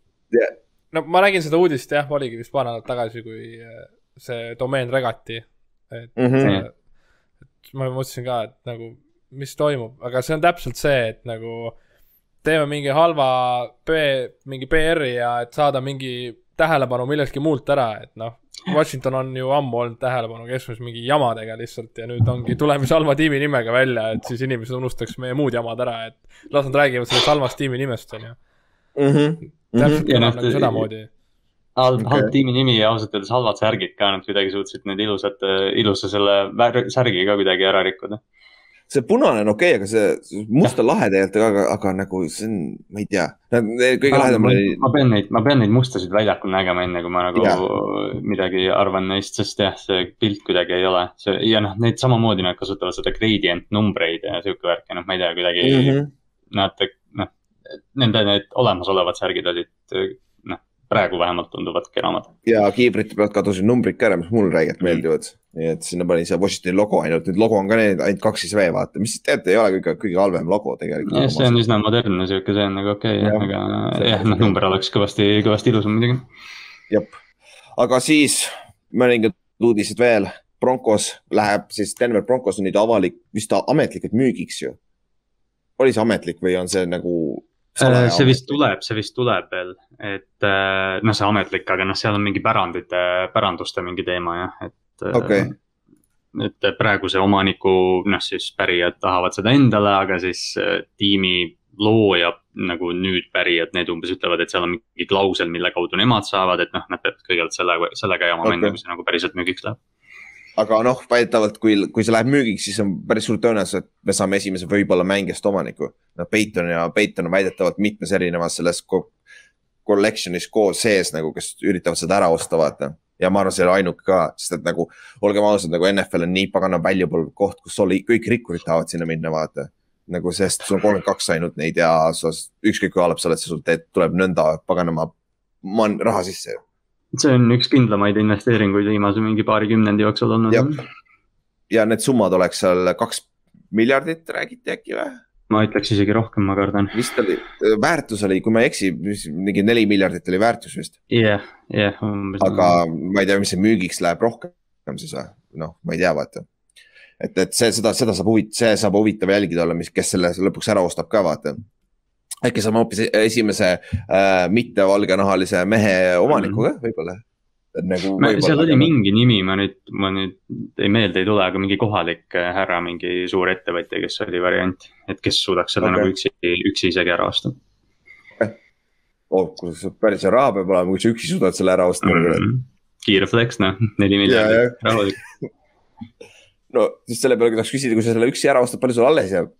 no ma nägin seda uudist jah, oligi vist paar nädalat tagasi, kui äh, see domeen regati. et Mm -hmm. Et ma mõtlesin ka, et nagu, mis toimub, aga see on täpselt see, et nagu teeme mingi halva B, mingi PR-i ja et saada mingi tähelepanu millestki muult ära, et noh. Washington on ju ammu olnud tähelepanu keskmes mingi jamadega lihtsalt ja nüüd ongi tulemas halva tiimi nimega välja, et siis inimesed unustaks meie muud jamad ära, et las nad räägivad sellest halvast tiimi nimest, on ju. Mm -hmm. täpselt Ja kõlab noh, nagu sedamoodi. halb okay., halb tiimi nimi ja ausalt öeldes halvad särgid ka, nad kuidagi suutsid need ilusad, ilusa selle särgi ka kuidagi ära rikkuda. See punane on okei okay,, aga see must on lahe tegelikult, aga, aga nagu see on, ma ei tea, kõige lahedam oli, ma pean neid, ma pean neid mustasid väljakul nägema, enne kui ma nagu Jaa. midagi arvan neist, sest jah, see pilt kuidagi ei ole. see ja noh, neid samamoodi nad kasutavad seda gradient numbreid ja sihuke värk ja noh, ma ei tea, kuidagi mm. -hmm. näete, noh, nende need olemasolevad särgid olid praegu vähemalt tunduvad kenamad. ja kiibrite pealt kadusid numbrid ka ära, mis mulle räigelt Mm. meeldivad. nii et sinna pani see Washingtoni logo ainult, nüüd logo on ka need ainult kaks siis V vaata, mis teate, ei ole kõige, kõige halvem logo tegelikult. jah, see on üsna modernne sihuke, see on nagu okei okay,, Jah. aga jah, noh, number oleks kõvasti, kõvasti ilusam muidugi. jep, aga siis mõningad uudised veel. Broncos läheb siis, Denver Broncos on nüüd avalik, vist ametlikult müügiks ju. oli see ametlik või on see nagu? Äh, see vist tuleb, see vist tuleb veel, et äh, noh, see ametlik, aga noh, seal on mingi pärandite, päranduste mingi teema jah, et. Okei. et praeguse omaniku noh, siis pärijad tahavad seda endale, aga siis äh, tiimi looja nagu nüüd pärijad, need umbes ütlevad, et seal on mingi klausel, mille kaudu nemad saavad, et noh, nad peavad kõigepealt selle, sellega Okei. okay. minna, kui see nagu päriselt müügiks läheb. Aga noh, väidetavalt, kui, kui see läheb müügiks, siis on päris suur tõenäosus, et me saame esimese võib-olla mängijast omaniku. no Peiton ja Peiton on väidetavalt mitmes erinevas selles ko- collection'is koos sees nagu, kes üritavad seda ära osta, vaata. ja ma arvan, see ei ole ainuke ka, sest et nagu olgem ausad, nagu NFL on nii pagana valuable koht, kus oli, kõik rikkurid tahavad sinna minna, vaata. nagu sest sul on kolmkümmend kaks ainult neid ja sa ükskõik kui halb sa oled, sa sul teed, tuleb nõnda paganama man-, raha sisse ju. See on üks kindlamaid investeeringuid viimase mingi paari kümnendi jooksul olnud ja need summad oleks seal kaks miljardit räägiti äkki või? ma ütleks isegi rohkem, ma kardan. vist oli, väärtus oli, kui ma ei eksi, mingi neli miljardit oli väärtus vist, jah, jah, aga ma ei tea, mis see müügiks läheb rohkem siis või, noh, ma ei tea, vaata. et, et see, seda, seda saab huvitav, see saab huvitav jälgida olla, mis, kes selle lõpuks ära ostab ka, vaata. Äkki saame hoopis esimese äh, mittevalgenahalise mehe omaniku ka võib-olla. nagu. seal oli mingi nimi, ma nüüd, ma nüüd ei meelde ei tule, aga mingi kohalik äh, härra, mingi suur ettevõtja, kes oli variant, et kes suudaks Okei. okay. nagu üksi, üksi isegi ära osta oh,. kus päris hea raha peab olema, kui sa üksi suudad selle ära osta mm. mm. -hmm. kiire flex, noh, neli Ja, miljardit, rahulik. <laughs> no siis selle peale tahaks küsida, kui sa selle üksi ära ostad, palju sul alles jääb?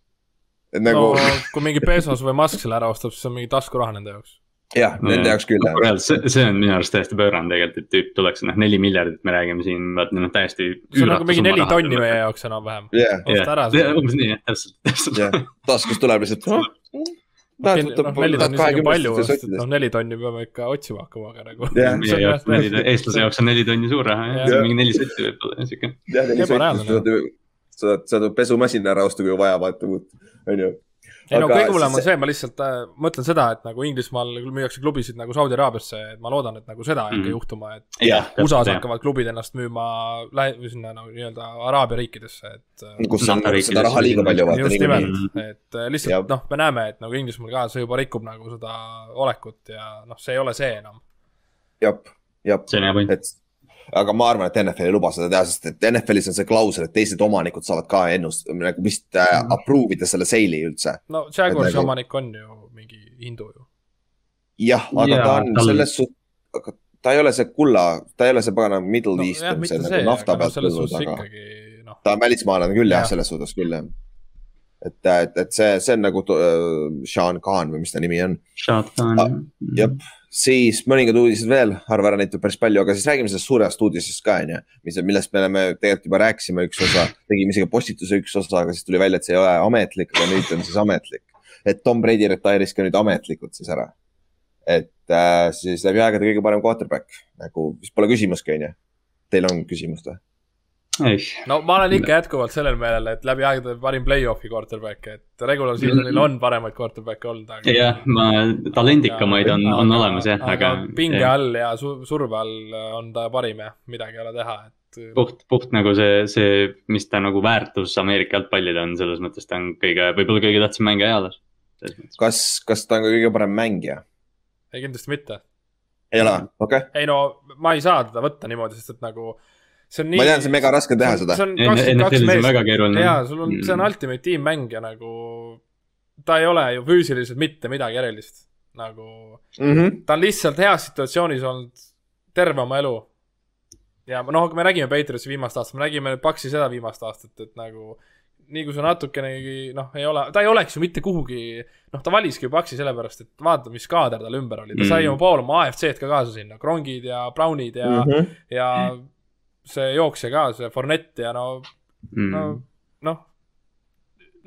Nagu no no., kui mingi Bezos või Musk selle ära ostab, siis on mingi taskuraha nende jaoks. jah, nende jaoks küll jah. see, see on minu arust täiesti pöörane tegelikult, et tüüp tuleks, noh, neli miljardit me räägime siin, vaata noh, täiesti. see on nagu mingi neli tonni meie jaoks enam-vähem. jah, osta ära see. umbes nii, jah, täpselt, täpselt jah, taskust tuleb lihtsalt. noh, sest et noh, neli tonni peame ikka otsima hakkama, aga nagu. Neli, eestlase jaoks on neli tonni suur raha, jah, mingi neli setti võib-olla, sihuke. jah, neli Ebareaalne. saad, sa saad pesumasina ära osta, kui vaja, vaata, onju. ei no kõige hullem on see, ma lihtsalt äh, mõtlen seda, et nagu Inglismaal müüakse klubisid nagu Saudi Araabiasse, et ma loodan, et nagu seda ei hakka Mhm. juhtuma, et jah, USA-s hakkavad klubid ennast müüma lähe-, või sinna nagu nii-öelda Araabia riikidesse, et äh, kus on seda raha liiga palju, vaata just nimelt, et äh, lihtsalt noh, me näeme, et nagu Inglismaal ka see juba rikub nagu seda olekut ja noh, see ei ole see enam. jah, jah, see on hea point. Aga ma arvan, et NFL ei luba seda teha, sest et NFL-is on see klausel, et teised omanikud saavad ka ennust-, nagu vist äh, approve ida selle sale'i üldse. no Jaguarsi nagu- omanik on ju mingi hindu ju. jah, aga Jaa, ta on tal- selles suhtes, aga ta ei ole see kulla, ta ei ole see pagana Middle no East jah, on nagu nafta aga pealt tulnud, aga ikkagi noh, ta on välismaalane küll jah Jah., selles suhtes küll jah. et, et, et see, see on nagu äh, Sean Khan või mis ta nimi on. Shot on Ah, jep, siis mõningad uudised veel, arva ära neid tuleb päris palju, aga siis räägime sellest suurest uudisest ka onju. mis, millest me oleme tegelikult juba rääkisime üks osa, tegime isegi postituse üks osa, aga siis tuli välja, et see ei ole ametlik, aga nüüd on siis ametlik. et Tom Brady retire'is ka nüüd ametlikult siis ära. et äh, siis läbi aegade kõige parem quarterback, nagu vist pole küsimustki onju. Teil on küsimust või? No ma olen ikka jätkuvalt sellel meelel, et läbi aegade parim play-off'i quarterback, et regular season'il on paremaid quarterback'e olnud, aga. jah, ma, talendikamaid on, on olemas jah, aga. pinge ja. all ja su surve all on ta parim jah, midagi ei ole teha, et. puht, puht nagu see, see, mis ta nagu väärtus Ameerika jalgpallil on, selles mõttes ta on kõige, võib-olla kõige tähtsam mängija eales. kas, kas ta on ka kõige parem mängija? ei, kindlasti mitte. ei ole, okei okay.. ei no ma ei saa teda võtta niimoodi, sest et nagu see on nii. ma tean, see on mega raske teha seda. see on kakskümmend kaks meest. jaa, sul on, see on ultimate tiimmäng ja nagu ta ei ole ju füüsiliselt mitte midagi erilist. nagu mm, -hmm. ta on lihtsalt heas situatsioonis olnud terve oma elu. ja noh, me nägime Patriotsi viimast aastat, me nägime Paxi seda viimast aastat, et nagu nii kui sa natukenegi noh, ei ole, ta ei oleks ju mitte kuhugi, noh, ta valiski ju Paxi sellepärast, et vaata, mis kaader tal ümber oli, ta mm -hmm. sai oma pool oma AFC-d ka kaasa sinna, Krongid ja Brownid ja mm, -hmm. ja see jooksja ka, see Fornett ja no mm., no noh,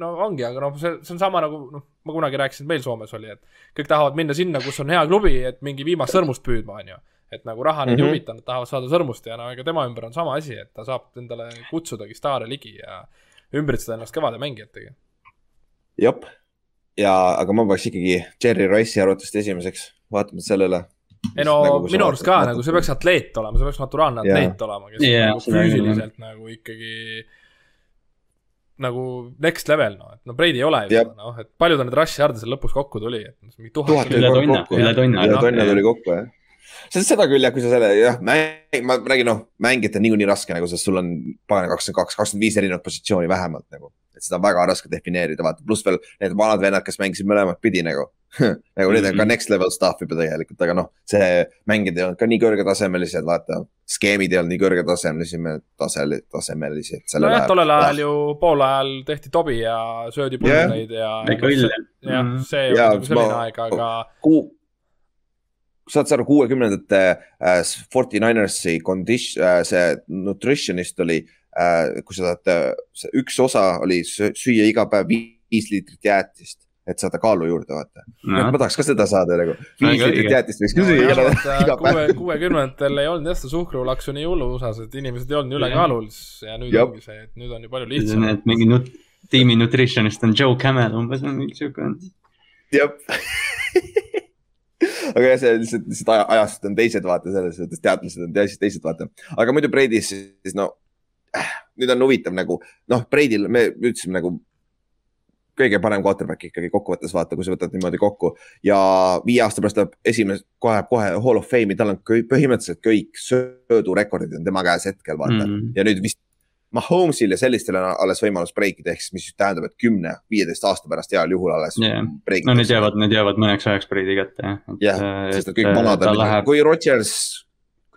no ongi, aga noh, see, see on sama nagu noh, ma kunagi rääkisin, et meil Soomes oli, et kõik tahavad minna sinna, kus on hea klubi, et mingi viimast sõrmust püüdma, on ju. et nagu raha neid mm -hmm. ei huvita, nad tahavad saada sõrmust ja no ega tema ümber on sama asi, et ta saab endale kutsudagi staare ligi ja ümbritseda ennast kõvade mängijatega. jep, ja aga ma peaks ikkagi Jerry Rice'i arvatust esimeseks, vaatamata sellele ei no nagu minu arust ka nagu see peaks atleet olema, see peaks naturaalne atleet yeah. olema, kes yeah, nagu füüsiliselt yeah. nagu ikkagi nagu next level, noh, et no Brady ei ole ju yep. seda, noh, et palju ta neid rush yard'e seal lõpus kokku tuli, et tuhat üle tonna, üle tonna. üle tonna tuli kokku, jah. sest seda küll jah, kui sa selle jah, mäng, ma räägin, noh, mängida on niikuinii raske nagu, sest sul on pagan kakskümmend kaks, kakskümmend viis erinevat positsiooni vähemalt nagu et seda on väga raske defineerida, vaata, pluss veel need vanad vennad, kes mängisid mõlemat pidi nagu nagu need on ka mhm. next level stuff juba tegelikult, aga noh, see mängid ei olnud ka nii kõrgetasemelised, vaata. skeemid ei olnud nii kõrgetasemelised, tasel-, tasemelised. nojah, tollel ajal ju pool ajal tehti tobi ja söödi pulbreid yeah. ja. ikka õll. jah, mhm. see oli nagu selline aeg, aga. saad sa aru, kuuekümnendate äh, Forty Ninersi condition äh,, see nutritionist oli äh,, kui sa tahad äh,, üks osa oli süüa iga päev viis liitrit jäätist et saada kaalu juurde, vaata no.. ma tahaks ka seda saada nagu. viis liitrit jäätist võiks küll süüa iga päev. kuuekümnendatel ei olnud jah seda suhkrulaksu nii hullu USA-s, et inimesed ei olnud ülekaalul ja nüüd Jop. ongi see, et nüüd on ju palju lihtsam. mingi nut-, tiimi nutritionist on Joe Camel umbes on mingi siuke. jah aga jah, see lihtsalt, lihtsalt ajast on teised vaata selles suhtes, teadlased on teised, teised vaata. aga muidu Brady's siis no äh,, nüüd on huvitav nagu noh, Brady'l me ütlesime nagu kõige parem quarterback ikkagi kokkuvõttes vaata, kui sa võtad niimoodi kokku. ja viie aasta pärast läheb esimene, kohe, kohe hall of fame'i, tal on kõik, põhimõtteliselt kõik söödurekordid on tema käes hetkel vaata mm. -hmm. ja nüüd vist Mahomes'il ja sellistel on alles võimalus break ida, ehk siis mis tähendab, et kümne, viieteist aasta pärast heal juhul alles yeah.. no need jäävad, need jäävad mõneks ajaks break'i kätte jah. jah, sest et kõik vanad on, kui Rodgers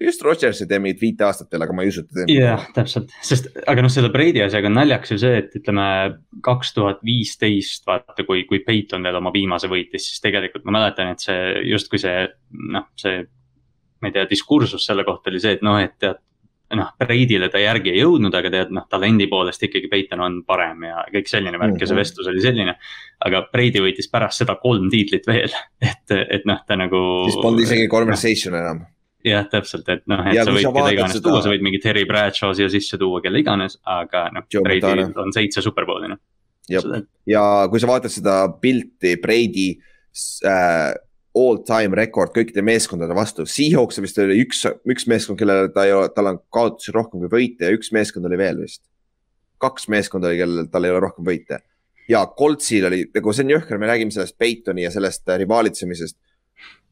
just Rodgers ei tee mingit viite aastat veel, aga ma ei usu, et ta teeb. jah, täpselt, sest, aga noh, selle Brady asjaga on naljaks ju see, et ütleme kaks tuhat viisteist, vaata, kui, kui Peiton veel oma viimase võitis, siis tegelikult ma mäletan, et see justkui see noh, see. ma ei tea, diskursus selle kohta oli see, et noh, et tead noh, Brady'le ta järgi ei jõudnud, aga tead, noh, talendi poolest ikkagi Peiton on parem ja kõik selline värk ja see mhm. vestlus oli selline. aga Brady võitis pärast seda kolm tiitlit veel, <laughs> et, et noh, ta nagu. siis polnud isegi conversation enam jah, täpselt, et noh, et ja sa võid keda iganes seda... tuua, sa võid mingi Terry Bradshaw siia sisse tuua, kelle iganes, aga noh, Brady on seitse superbowli noh. ja kui sa vaatad seda pilti Brady äh, all time rekord kõikide meeskondade vastu, Seahawks vist oli üks, üks meeskond, kellele ta ei ole, tal on kaotusi rohkem kui võite ja üks meeskond oli veel vist. kaks meeskonda oli, kellel tal ei ole rohkem võite ja Coltsil oli, nagu see on jõhker, me räägime sellest Peytoni ja sellest rivaalitsemisest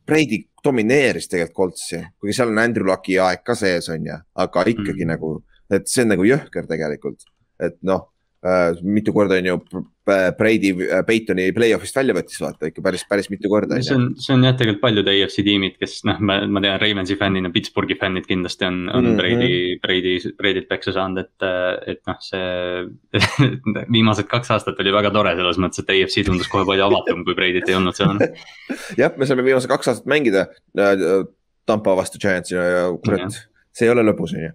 Brady domineeris tegelikult Coltsi, kuigi seal on Andrew Lucki aeg ka sees, on ju, aga ikkagi mm. nagu, et see on nagu jõhker tegelikult, et noh mitu korda on ju Brady äh, Peytoni play-off'ist välja võttis, vaata ikka päris, päris mitu korda. see on, see on jah, tegelikult paljud AFC tiimid, kes noh, ma, ma tean Ravensi fännina, Pittsburghi fännid kindlasti on, on mm -hmm. Brady, Brady, Brady't peksa saanud, et, et noh, see <laughs> viimased kaks aastat oli väga tore selles mõttes, et AFC tundus kohe palju avatum, kui Brady't ei olnud seal <laughs> jah, me saime viimased kaks aastat mängida äh, Tampa vastu Giantsina ja kurat see ei ole lõbus, on ju.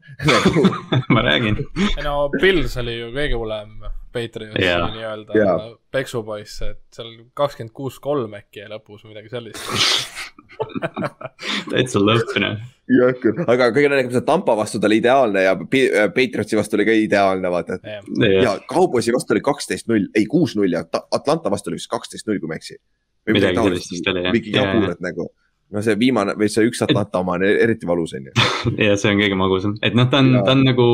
<laughs> ma räägin. no Pils oli ju kõige hullem Patriots yeah. nii-öelda yeah. peksupoiss, et seal kakskümmend kuus, kolm äkki ja lõpus midagi sellist <laughs> täitsa lõppne. jah küll, aga kõige naljakam see Tampa vastu ta oli ideaalne ja äh, Patriotsi vastu oli ka ideaalne, vaata. ja Cowboysi vastu oli kaksteist null, ei kuus null ja Ta- Atlanta vastu oli vist kaksteist null, kui ma ei eksi. Midagi sellist vist oli, jah. mingi Jaa, jabur, jaa. et nagu, no see viimane või see üks Atlanta oma on eriti valus, on ju. <laughs> ja see on kõige magusam, et noh, ta on ta on nagu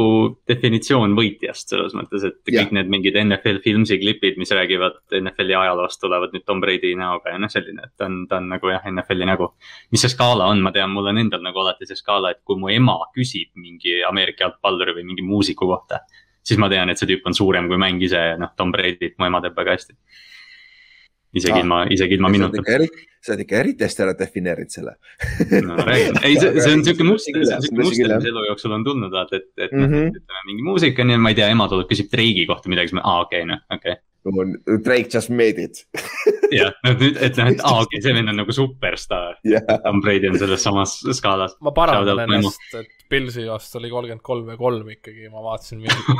definitsioon võitjast selles mõttes, et Jah. kõik need mingid NFL Filmsi klipid, mis räägivad NFL-i ajaloost, tulevad nüüd Tom Brady näoga ja noh, selline, et ta on, ta on nagu jah, NFL-i nägu. mis see skaala on, ma tean, mul on endal nagu alati see skaala, et kui mu ema küsib mingi Ameerika jalgpalluri või mingi muusiku kohta. siis ma tean, et see tüüp on suurem kui mäng ise ja noh, Tom Brady't mu ema teab väga hästi. Isegi Aa. ilma, isegi ilma minuta. sa oled ikka eriti hästi ära defineerinud selle. no räägin, <laughs> ei, see, see on siuke muster, Tõsi see on tõsi muster, mis elu jooksul on tulnud, vaata, et, et noh, Mhm. ütleme mingi muusika on ja ma ei tea, ema tuleb, küsib Drake'i kohta midagi, siis ma, aa okei okay,, noh, okei okay.. Drake just made it. <laughs> jah, nüüd, et noh, et aa okei okay,, see vend on nagu superstaar. jah, Tom Brady on selles samas skaalas. ma parandan ennast, et Pilsi vastu oli kolmkümmend kolm ja kolm ikkagi, ma vaatasin mingit, <laughs>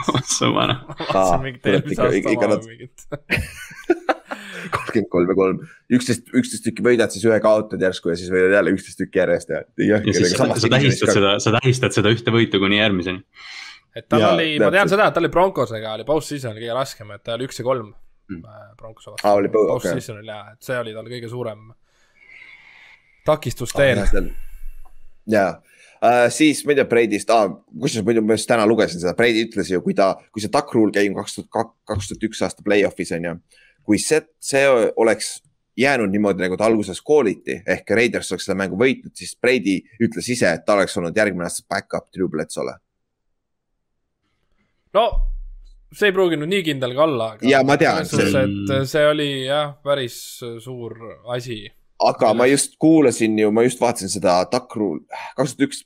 ma vaatasin mingit kurat, eelmise aasta oma mingit. Kakskümmend kolm ja kolm, üksteist, üksteist tükki võidad, siis ühe kaotad järsku ja siis võidad jälle üksteist tükki järjest ja. ja siis sa, sa tähistad seda, sa tähistad seda ühte võitu kuni järgmiseni. et tal Jaa, oli, ma tean seda, et tal oli Broncosega oli post-season oli kõige raskem, et ta oli üks ja kolm Mm. mm. Broncose vastu. okei. post-seasonil jaa, et see oli tal kõige suurem takistus teel. ja uh, siis ma ei tea, Brady'st ah,, kusjuures muidu ma just täna lugesin seda, Brady ütles ju, kui ta, kui see duck rule game kaks tuhat, kaks tuhat üks aasta play-off'is on ju. Kui see, see oleks jäänud niimoodi, nagu ta alguses kooliti ehk Raiders oleks seda mängu võitnud, siis Brady ütles ise, et ta oleks olnud järgmine aasta back-up Drew Bledsoe'le. no see ei pruuginud nii kindel ka olla. Jaa, ma tean, see- et see oli jah, päris suur asi. aga ma just kuulasin ju, ma just vaatasin seda rule, kaks tuhat üks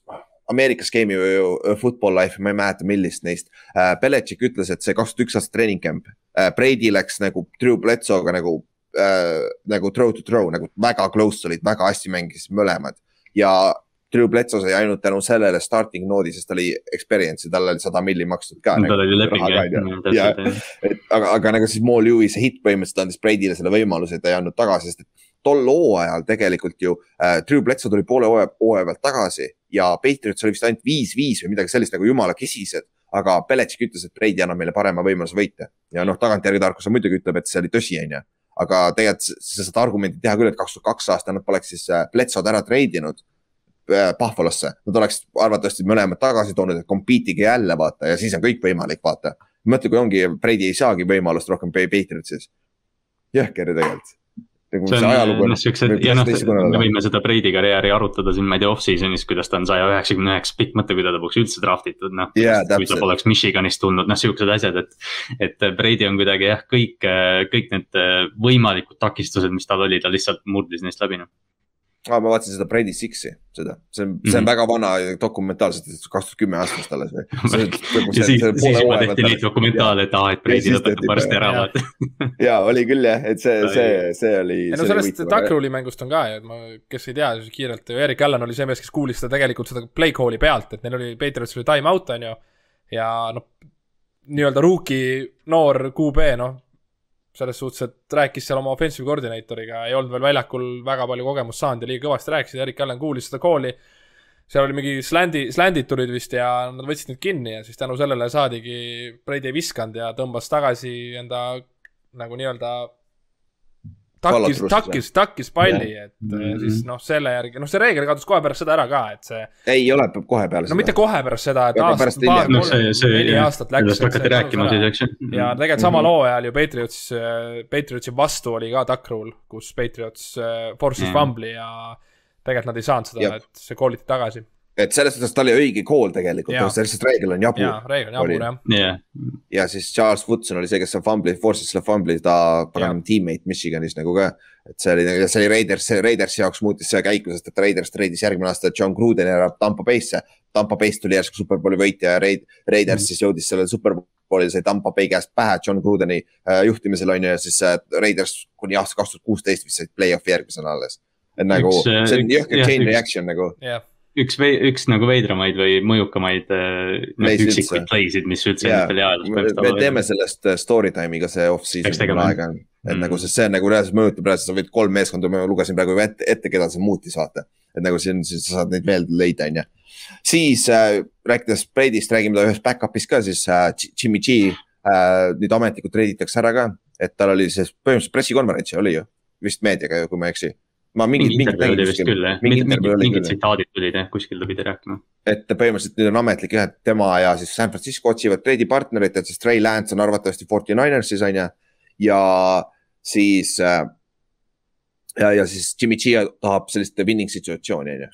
Ameerikas game'i ju äh, Football Life, ma ei mäleta, millist neist äh,. Belichik ütles, et see kaks tuhat üks aasta treening camp äh,, Brady läks nagu Drew Bledsoe'ga nagu äh,, nagu throw to throw nagu väga close olid, väga hästi mängisid mõlemad ja Drew Bledsoe sai ainult tänu sellele starting node'i, sest ta oli experience ja talle oli sada milli makstud ka. tal oli leping jah, ja, täpselt. et aga, aga nagu siis Mo Lewis hitt põhimõtteliselt andis Brady'le selle võimaluse, et ta ei andnud tagasi, sest et tol hooajal tegelikult ju äh, Drew Bledsoe tuli poole hooaja, hooaja pealt tagasi ja Patriots oli vist ainult viis-viis või midagi sellist nagu jumala kesised. Aga Belichik ütles, et Brady annab meile parema võimaluse võita ja noh, tagantjärgi tarkus muidugi ütleb, et see oli tõsi, onju. aga tegelikult sa saad argumenti teha küll, et kaks tuhat kaks aasta nad poleks siis äh, Bledsoe'd ära treidinud äh, Buffalosse, nad oleks arvatavasti mõlemad tagasi toonud, et compete ige jälle vaata ja siis on kõik võimalik, vaata. mõtle, kui ongi, Brady ei saagi võimalust rohkem Pa- Patriotsis. jõhker ju tegelikult. Nagu see on noh, siuksed ja noh, me võime seda Brady karjääri arutada siin, ma ei tea, off-season'is, kuidas ta on saja üheksakümne üheksa pikk, mõtle, kui ta poleks üldse draft itud, noh. Jaa, kui ta poleks Michiganist tulnud, noh, siuksed asjad, et. et Brady on kuidagi jah, kõik, kõik need võimalikud takistused, mis tal oli, ta lihtsalt murdis neist läbi, noh. ah,. ma vaatasin seda Brady Six'i, seda, see on, see on Mhm. väga vana dokumentaal, sest kaks tuhat kümme aastast alles või. <laughs> ja siis, siis juba tehti neid dokumentaale, et aa, et Brady lõpetab varsti ära, jah. vaata. ja oli küll jah, et see, see, see oli. ei no sellest Duckrule'i mängust on ka ju, et ma, kes ei tea, siis kiirelt, Erik Allan oli see mees, kes kuulis seda tegelikult seda play call'i pealt, et neil oli, Patriots oli time out, on ju. ja noh, nii-öelda rookie noor QB, noh, selles suhtes, et rääkis seal oma offensive coordinator'iga, ei olnud veel väljakul väga palju kogemust saanud ja liiga kõvasti rääkisid, Erik Allan kuulis seda call'i. seal oli mingi slandi, slandid tulid vist ja nad võtsid need kinni ja siis tänu sellele saadigi, Brady ei visanud ja tõmbas tagasi enda nagu nii-öelda takkis, takkis, takkis palli, et mm Mhm. -hmm. siis noh, selle järgi, noh, see reegel kadus kohe pärast seda ära ka, et see, ei ole kohe peale no mitte kohe pärast seda, et Aga aasta pärast, paar, see, neli aastat läks. sellest hakati rääkima siis, eks ju. ja tegelikult samal hooajal ju Patriots, Patriotsi vastu oli ka duck rule, kus Patriots äh, force'is Mm. fumbli ja tegelikult nad ei saanud seda et see kooliti tagasi. Et selles suhtes ta oli õige call tegelikult Jaa., sest lihtsalt reegel on jaa jabur, reegel on jabur jah. jah, ja siis Charles Woodson oli see, kes seal fumbli, force'is selle fumbli, ta paganama teammate Michiganis nagu ka. et see oli, see oli Raiders, Raidersi jaoks muutis see käiku, sest et Raiders treidis järgmine aasta John Grudeni ära Tampa Bay'sse. Tampa Bay'st tuli järsku superbowli võitja ja Raid-, Raiders siis jõudis sellele superbowlile, sai Tampa Bay käest pähe John Grudeni äh, juhtimisel on ju ja siis äh, Raiders kuni aasta kaks tuhat kuusteist vist said play-off'i järgmisena alles. et nagu Üks, äh, see on jõhker chain reaction nagu, jah, üks, üks nagu veidramaid või mõjukamaid äh, noh, üksikuid play'sid, mis üldse Jaa, NFL-i ajaloos me põhimõtteliselt me teeme sellest äh, story time'iga see off-season aega. et Mm. nagu, sest see on nagu reaalselt mõjutab reaalselt, sa võid kolm meeskonda, ma lugesin praegu ette, ette, keda see muutis, vaata. et nagu siin, siis sa saad neid veel leida, on ju. siis äh, rääkides Brady'st, räägime ühest back-up'ist ka siis äh, Jimmy G äh, nüüd ametlikult reiditakse ära ka, et tal oli see põhimõtteliselt pressikonverents oli ju, vist meediaga ju, kui ma ei eksi. Ma mingit, mingi mingit intervjuu oli vist küll jah, mingi mingid intervjuu oli mingid küll, tsitaadid tulid jah, kuskil ta pidi rääkima. et põhimõtteliselt nüüd on ametlik jah, et tema ja siis San Francisco otsivad trade partnerit, et siis Trey Lance on arvatavasti Forty Ninersis on ju. ja siis äh, ja, ja siis Jimmy G tahab sellist winning situatsiooni on ju.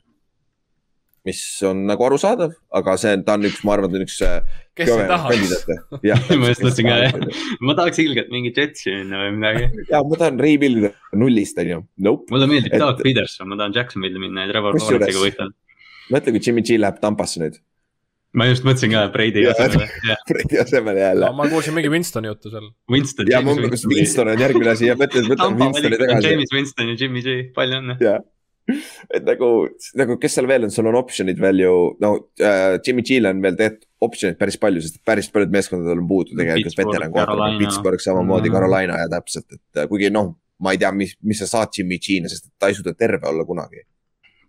Mis on nagu arusaadav, aga see on, ta on üks, ma arvan, ta on üks äh, kes ei tahaks? <laughs> ma just mõtlesin ka jah, ma tahaks ilgelt mingi Jetsi minna või midagi. ja ma tahan rebuild ida nullist on ju, nope. mulle meeldib Et- Doug Peterson, ma tahan Jacksonville'i minna ja Trevor Lawrence'iga võidelda. mõtle, kui Jimmy G läheb Tampasse nüüd, ma just mõtlesin ka Brady asemele, <laughs> Brady asemele jälle no,. ma kuulsin mingi Winstoni juttu seal. Winston. ja ma kas Winston on järgmine asi ja mõtlen, et võtame Winstoni tagasi. James Winston ja Jimmy G, palju õnne. <laughs> et nagu, nagu kes seal veel on, sul on optsioonid veel ju, no äh, Jimmy G-l on veel tegelikult optsioonid päris palju, sest päris paljud meeskondadel on puudu tegelikult Pittsburgh, veteran kohta, Carolina. Pittsburgh samamoodi Mhm. Carolina ja täpselt, et äh, kuigi noh, ma ei tea, mis, mis sa saad Jimmy G-na, sest ta ei suuda terve olla kunagi.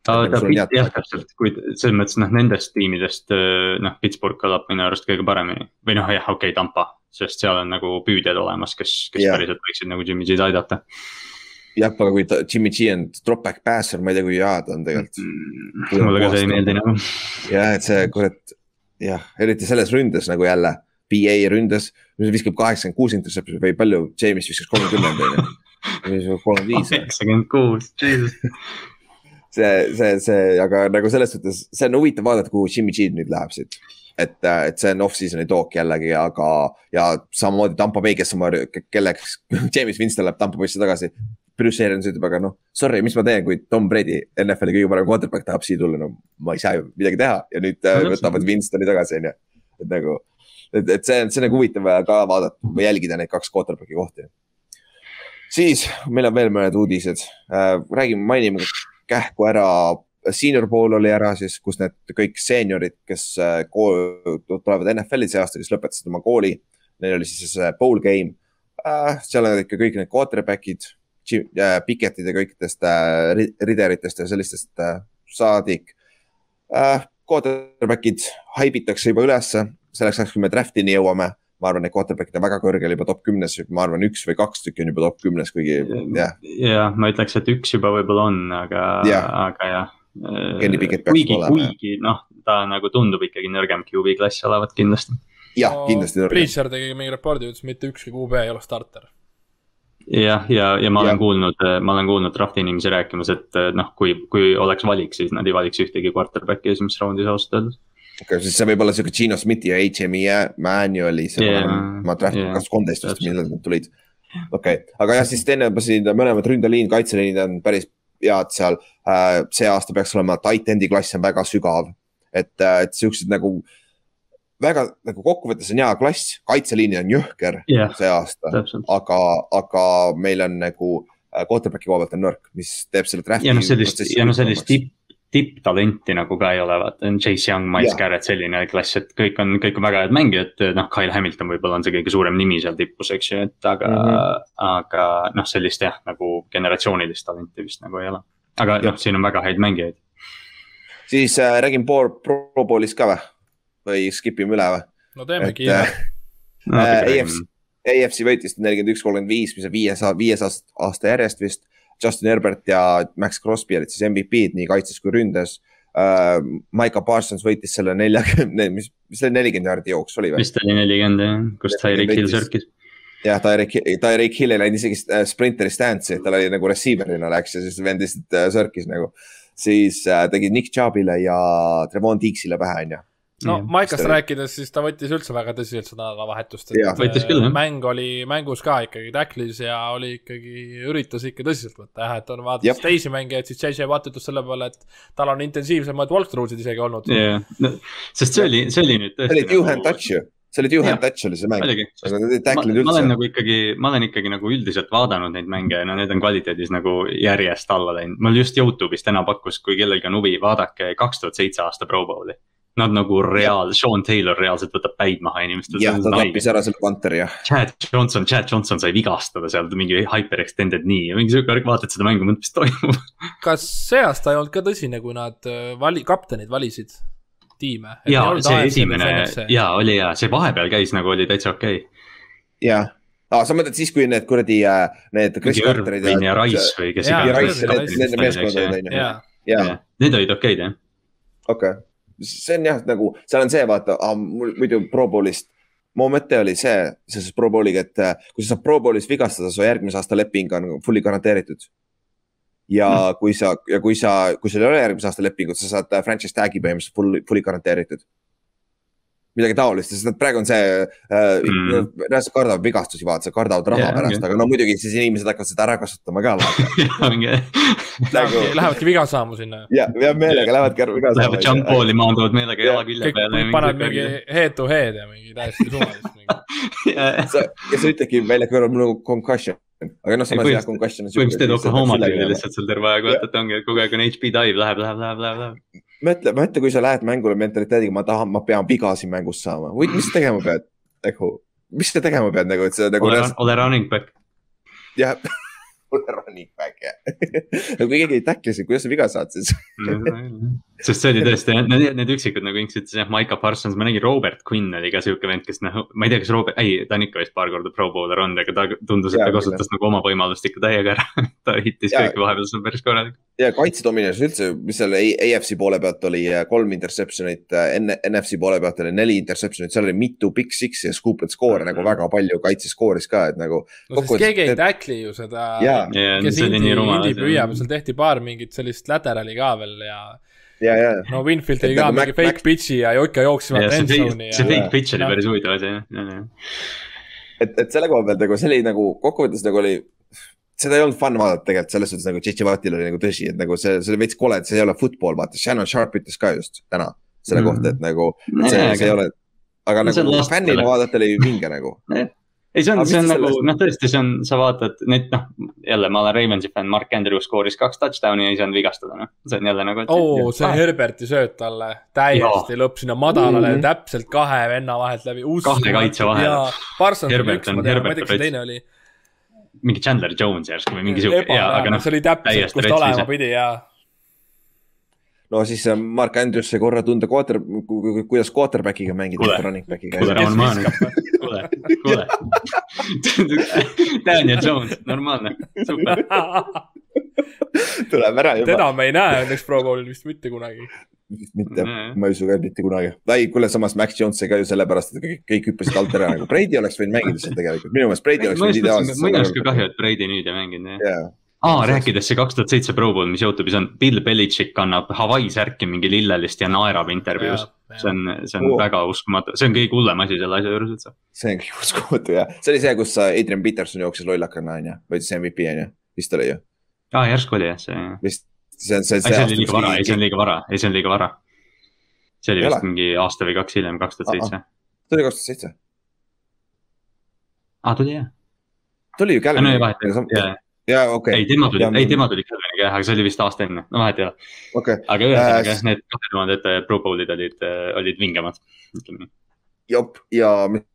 ta, ta jah, täpselt, kuid selles mõttes noh, nendest tiimidest noh, Pittsburgh kõlab minu arust kõige paremini või noh, jah, okei okay,, Tampa, sest seal on nagu püüdjad olemas, kes, kes Jah. päriselt võiksid nagu Jimmy G-d aidata. jah, aga kui ta, Jimmy G on drop back passer, ma ei tea, kui hea ta on tegelikult. Mulle ka see ei meeldi nagu. jah, et see kurat, jah, eriti selles ründes nagu jälle, BA ründes, viskab kaheksakümmend kuus intercept'i või palju, James viskas kolmkümmend on ju. kolmkümmend viis või? üheksakümmend kuus, jesus. see, see, see, aga nagu selles suhtes, see on huvitav vaadata, kuhu Jimmy G nüüd läheb siit. et, et see on off-season'i took jällegi, aga, ja samamoodi Tampa Bay, kes oma, kelleks James Winston läheb Tampa Bay'sse tagasi. Bruce Arians ütleb, aga noh, sorry, mis ma teen, kui Tom Brady, NFL-i kõige parem quarterback tahab siia tulla, no ma ei saa ju midagi teha ja nüüd äh, täpselt. võtavad Winstoni tagasi, on ju. et nagu, et, et see on, see on nagu huvitav ka vaadata või jälgida neid kaks quarterback'i kohti. siis meil on veel mõned uudised äh,, räägime, mainime kähku ära, senior pool oli ära siis, kus need kõik seeniorid, kes äh, kool- tulevad NFL-i see aasta, kes lõpetasid oma kooli. Neil oli siis bowl game äh,, seal on ikka kõik need quarterback'id, Picketid ja kõikidest äh, ri- rideritest ja sellistest äh, saadik äh,. Quarterback'id haibitakse juba ülesse, selleks ajaks, kui me draft'ini jõuame, ma arvan, et quarterback'id on väga kõrgel juba top kümnes, ma arvan, üks või kaks tükki on juba top kümnes, kuigi jah, jah, ma ütleks, et üks juba võib-olla on, aga Jah., aga jah. Kenny Pickett peaks kuigi, kuigi noh, ta nagu tundub ikkagi nõrgem QB klass olevat kindlasti. jah, kindlasti nõrgem. Bleacher tegi mingi repordi, ütles mitte ükski QB ei ole starter. jah, ja, ja ma olen Jah. kuulnud, ma olen kuulnud draft'i inimesi rääkimas, et noh, kui, kui oleks valik, siis nad ei valiks ühtegi quarterback'i esimeses raundis ausalt öeldes. okay,. siis see võib olla siuke Gino Smithi ja HMI manual'i, see yeah, ma draft'i yeah, kaks kolmteist vist, millal nad tulid. okei okay., aga jah, siis teine, siin mõlemad ründeliin, kaitseliinid on päris head seal äh,. see aasta peaks olema tight end'i klass on väga sügav, et, et siuksed nagu väga nagu kokkuvõttes on hea klass, kaitseliin on jõhker jah, see aasta, aga, aga meil on nagu äh, quarterback'i koha pealt on nõrk, mis teeb selle draft'i. ja noh, sellist, ja noh, sellist tipp, tipptalenti nagu ka ei ole, vaata, Chase Young, Miles Jah. Garrett, selline klass, et kõik on, kõik on väga head mängijad, noh, Kyle Hamilton võib-olla on see kõige suurem nimi seal tipus, eks ju, et aga mm. -hmm. aga noh, sellist jah, nagu generatsioonilist talenti vist nagu ei ole. aga Jah. noh, siin on väga häid mängijaid. siis äh, räägin Pro, Pro Bowlist ka või? Või skip ime üle või? no teeme Et, kiire äh,. Äh, AFC, AFC võitis nelikümmend üks, kolmkümmend viis, mis on viies, viies aasta, aasta järjest vist. Justin Herbert ja Max Crosby olid siis MVP-d nii kaitses kui ründes uh,. Micah Parsons võitis selle neljakümne, mis, mis see nelikümmend jaardi jooks oli või? vist oli nelikümmend jah, kus Tyreek Hill sörkis. jah, Tyreek, Tyreek Hill ei läinud isegi äh, sprinteri stance'i, tal oli nagu receiver'ina läks ja siis vend lihtsalt äh, sörkis nagu. siis äh, tegi Nick Chubbile ja Trevon Deaksile pähe, onju. No Jah. Maikast rääkides, siis ta võttis üldse väga tõsiselt seda nädalavahetust. Jah. Võttis küll, jah. mäng oli mängus ka ikkagi tacklis ja oli ikkagi, üritas ikka tõsiselt võtta jah, et on vaadates Jep. teisi mängijaid, siis JJ Watt ütles selle peale, et tal on intensiivsemad walkthrough'sid isegi olnud. jah, sest see oli, see oli nüüd see oli tõesti. two hand touch ju. see oli Jah. touch oli see mäng, aga nad ei ma, tackle'inud ma olen üldse. nagu ikkagi, ma olen ikkagi nagu üldiselt vaadanud neid mänge ja no need on kvaliteedis nagu järjest alla läinud. mul just Youtube'is täna pakkus, kui kellelgi on huvi, vaadake kaks tuhat seitse aasta Pro Bowli. Nad nagu reaal, Sean Taylor reaalselt võtab päid maha inimestel. jah, ta tappis ära selle Panteri jah. Chad Johnson, Chad Johnson sai vigastada seal mingi hyper extended knee ja mingi siuke, vaatad seda mängu, mõtled, mis toimub. <laughs> kas see aasta ei olnud ka tõsine, kui nad äh, vali-, kaptenid valisid tiime? ja see esimene ja oli ja see vahepeal käis nagu oli täitsa okei okay.. jah ah,, sa mõtled siis, kui need kuradi äh, need. ja Rice või kes iganes. Need, olid okeid jah. okei. See on jah, nagu seal on see, vaata ah,, mul muidu Pro Bowlist. mu mõte oli see, seoses Pro Bowliga, et äh, kui sa saad Pro Bowlis vigastada, su järgmise aasta leping on fully garanteeritud. ja mm. kui sa, ja kui sa, kui sul ei ole järgmise aasta lepingut, sa saad äh, franchise tag'i põhimõtteliselt fully, fully garanteeritud. Midagi taolist, sest et praegu on see äh, Mm. reaalselt kardavad vigastusi, vaata, sa kardavad raha yeah, pärast ongi. aga no muidugi siis inimesed hakkavad seda ära kasutama ka, <laughs> mingi, nagu lähevadki viga saama sinna. ja, ja meelega lähevadki viga lähevad jump saama. ball'i, maanduvad meelega jala külje peale. panevad mingi head to head ja mingi täiesti suvalist <laughs> ja sa ütledki välja kõrval nagu concussion, aga noh, samas jah, concussion on. põhimõtteliselt teed Oklahoma tüüli lihtsalt seal terve aeg, vaata, et ongi, kogu aeg on HP dive, läheb, läheb, läheb, läheb, läheb. mõtle, mõtle, kui sa lähed mängule mentaliteediga, ma tahan, ma pean viga siin mängus saama mis sa tegema pead, nagu, mis sa tegema pead nagu, et sa nagu ole, running back. jah, ole running back jah. <laughs> <laughs> kui keegi ei tackle sind, kuidas sa viga saad siis? <laughs> sest see oli tõesti, need, need üksikud nagu Inks ütles jah, Maiko Parsons, ma nägin Robert Quinn oli ka siuke vend, kes noh, ma ei tea, kas Robert, ei, ta on ikka vist paar korda pro bowler olnud, aga ta tundus, et ta kasutas nagu oma võimalust ikka täiega ära. <laughs> ta hittis Jaa. kõiki vahepeal, see on päris korralik. ja kaitsedominants üldse, mis seal AFC poole pealt oli äh, kolm interception'it, NFC poole pealt oli neli interception'it, seal oli mitu big six'i ja scoop and score'e nagu väga palju kaitses skooris ka, et nagu. no sest keegi ei tackle'i ju seda, kes Indi, Indi. püüab, seal tehti paar mingit sellist laterali ka veel ja ja, ja, no Winfield tegi Et ka nagu mingi Mac- fake pitch'i ja ikka jooksid see fake, endzone'i see ja fake pitch oli Noh. päris huvitav asi jah. et, et selle koha pealt nagu see oli nagu kokkuvõttes nagu oli. seda ei olnud fun vaadata tegelikult selles suhtes nagu J.J. Wattil oli nagu tõsi, et nagu see, see oli veits kole, et see ei ole football, vaata, Shannon Sharp ütles ka just täna selle Mm. kohta, et nagu see, see ei ole. aga No nagu fännina vaadata oli vinge nagu. ei, see on, see on te nagu sellest- noh, tõesti, see on, sa vaatad neid noh, jälle ma olen Ravensi fänn, Mark Andrews skooris kaks touchdown'i ja ei saanud vigastada, noh. see on jälle nagu. oo, see Herberti sööt talle täiesti lõpp sinna madalale Mhm. täpselt kahe venna vahelt läbi. Kahe kaitse vahel. ja Parsons oli Herbert üks, on- ma tean, ma ei Herbert tea, kes see on teine oli. mingi Chandler Jones järsku või mingi siuke, noh see, oli täpselt, kus ta olema pidi ja no siis Mark Andrews sai korra tunda quarter, kuidas quarterback'iga mängida Kuule., running back'iga. kuule, normaalne, kuule, kuule. Daniel Jones, normaalne, super. tuleb ära juba. teda me ei näe õnneks Pro Bowlil vist mitte kunagi. mitte Nee., ma ei usu ka et mitte kunagi. ei, kuule, samas Max Jones sai ka ju sellepärast, et kõik, kõik hüppasid alt ära nagu. Brady oleks võinud mängida seal tegelikult, minu meelest Brady oleks võinud ideaalselt. minu arust ka kahju, et Brady nüüd ei mänginud, jah. jaa, aa, rääkides see kaks tuhat seitse Pro Bowl, mis Youtube'is on, Bill Belichik kannab Hawaii särki mingi lillelist ja naerab intervjuus. see on, see on oh. väga uskumatu, see on kõige hullem asi selle asja juures üldse. see on kõik uskumatu ja see oli see, kus Adrian Peterson jooksis lollakana onju, võitis MVP onju, vist oli ju, aa, järsku oli jah, see, vist see on see. ei see oli liiga vara, ei see on liiga vara, ei see on liiga vara. see oli vist mingi aasta või kaks hiljem, kaks tuhat seitse. see oli kaks tuhat seitse, aa, tuli jah. tuli ju no ei ei jaa, jaa, ei okei, tema tuli ei tema tuli Calviniga jah, aga see oli vist aasta enne, no vahet ei ole. okei, aga ühesõnaga Äh, jah, need kahe tuhandete Pro Bowlid olid, olid vingemad, ütleme nii. jop ja mis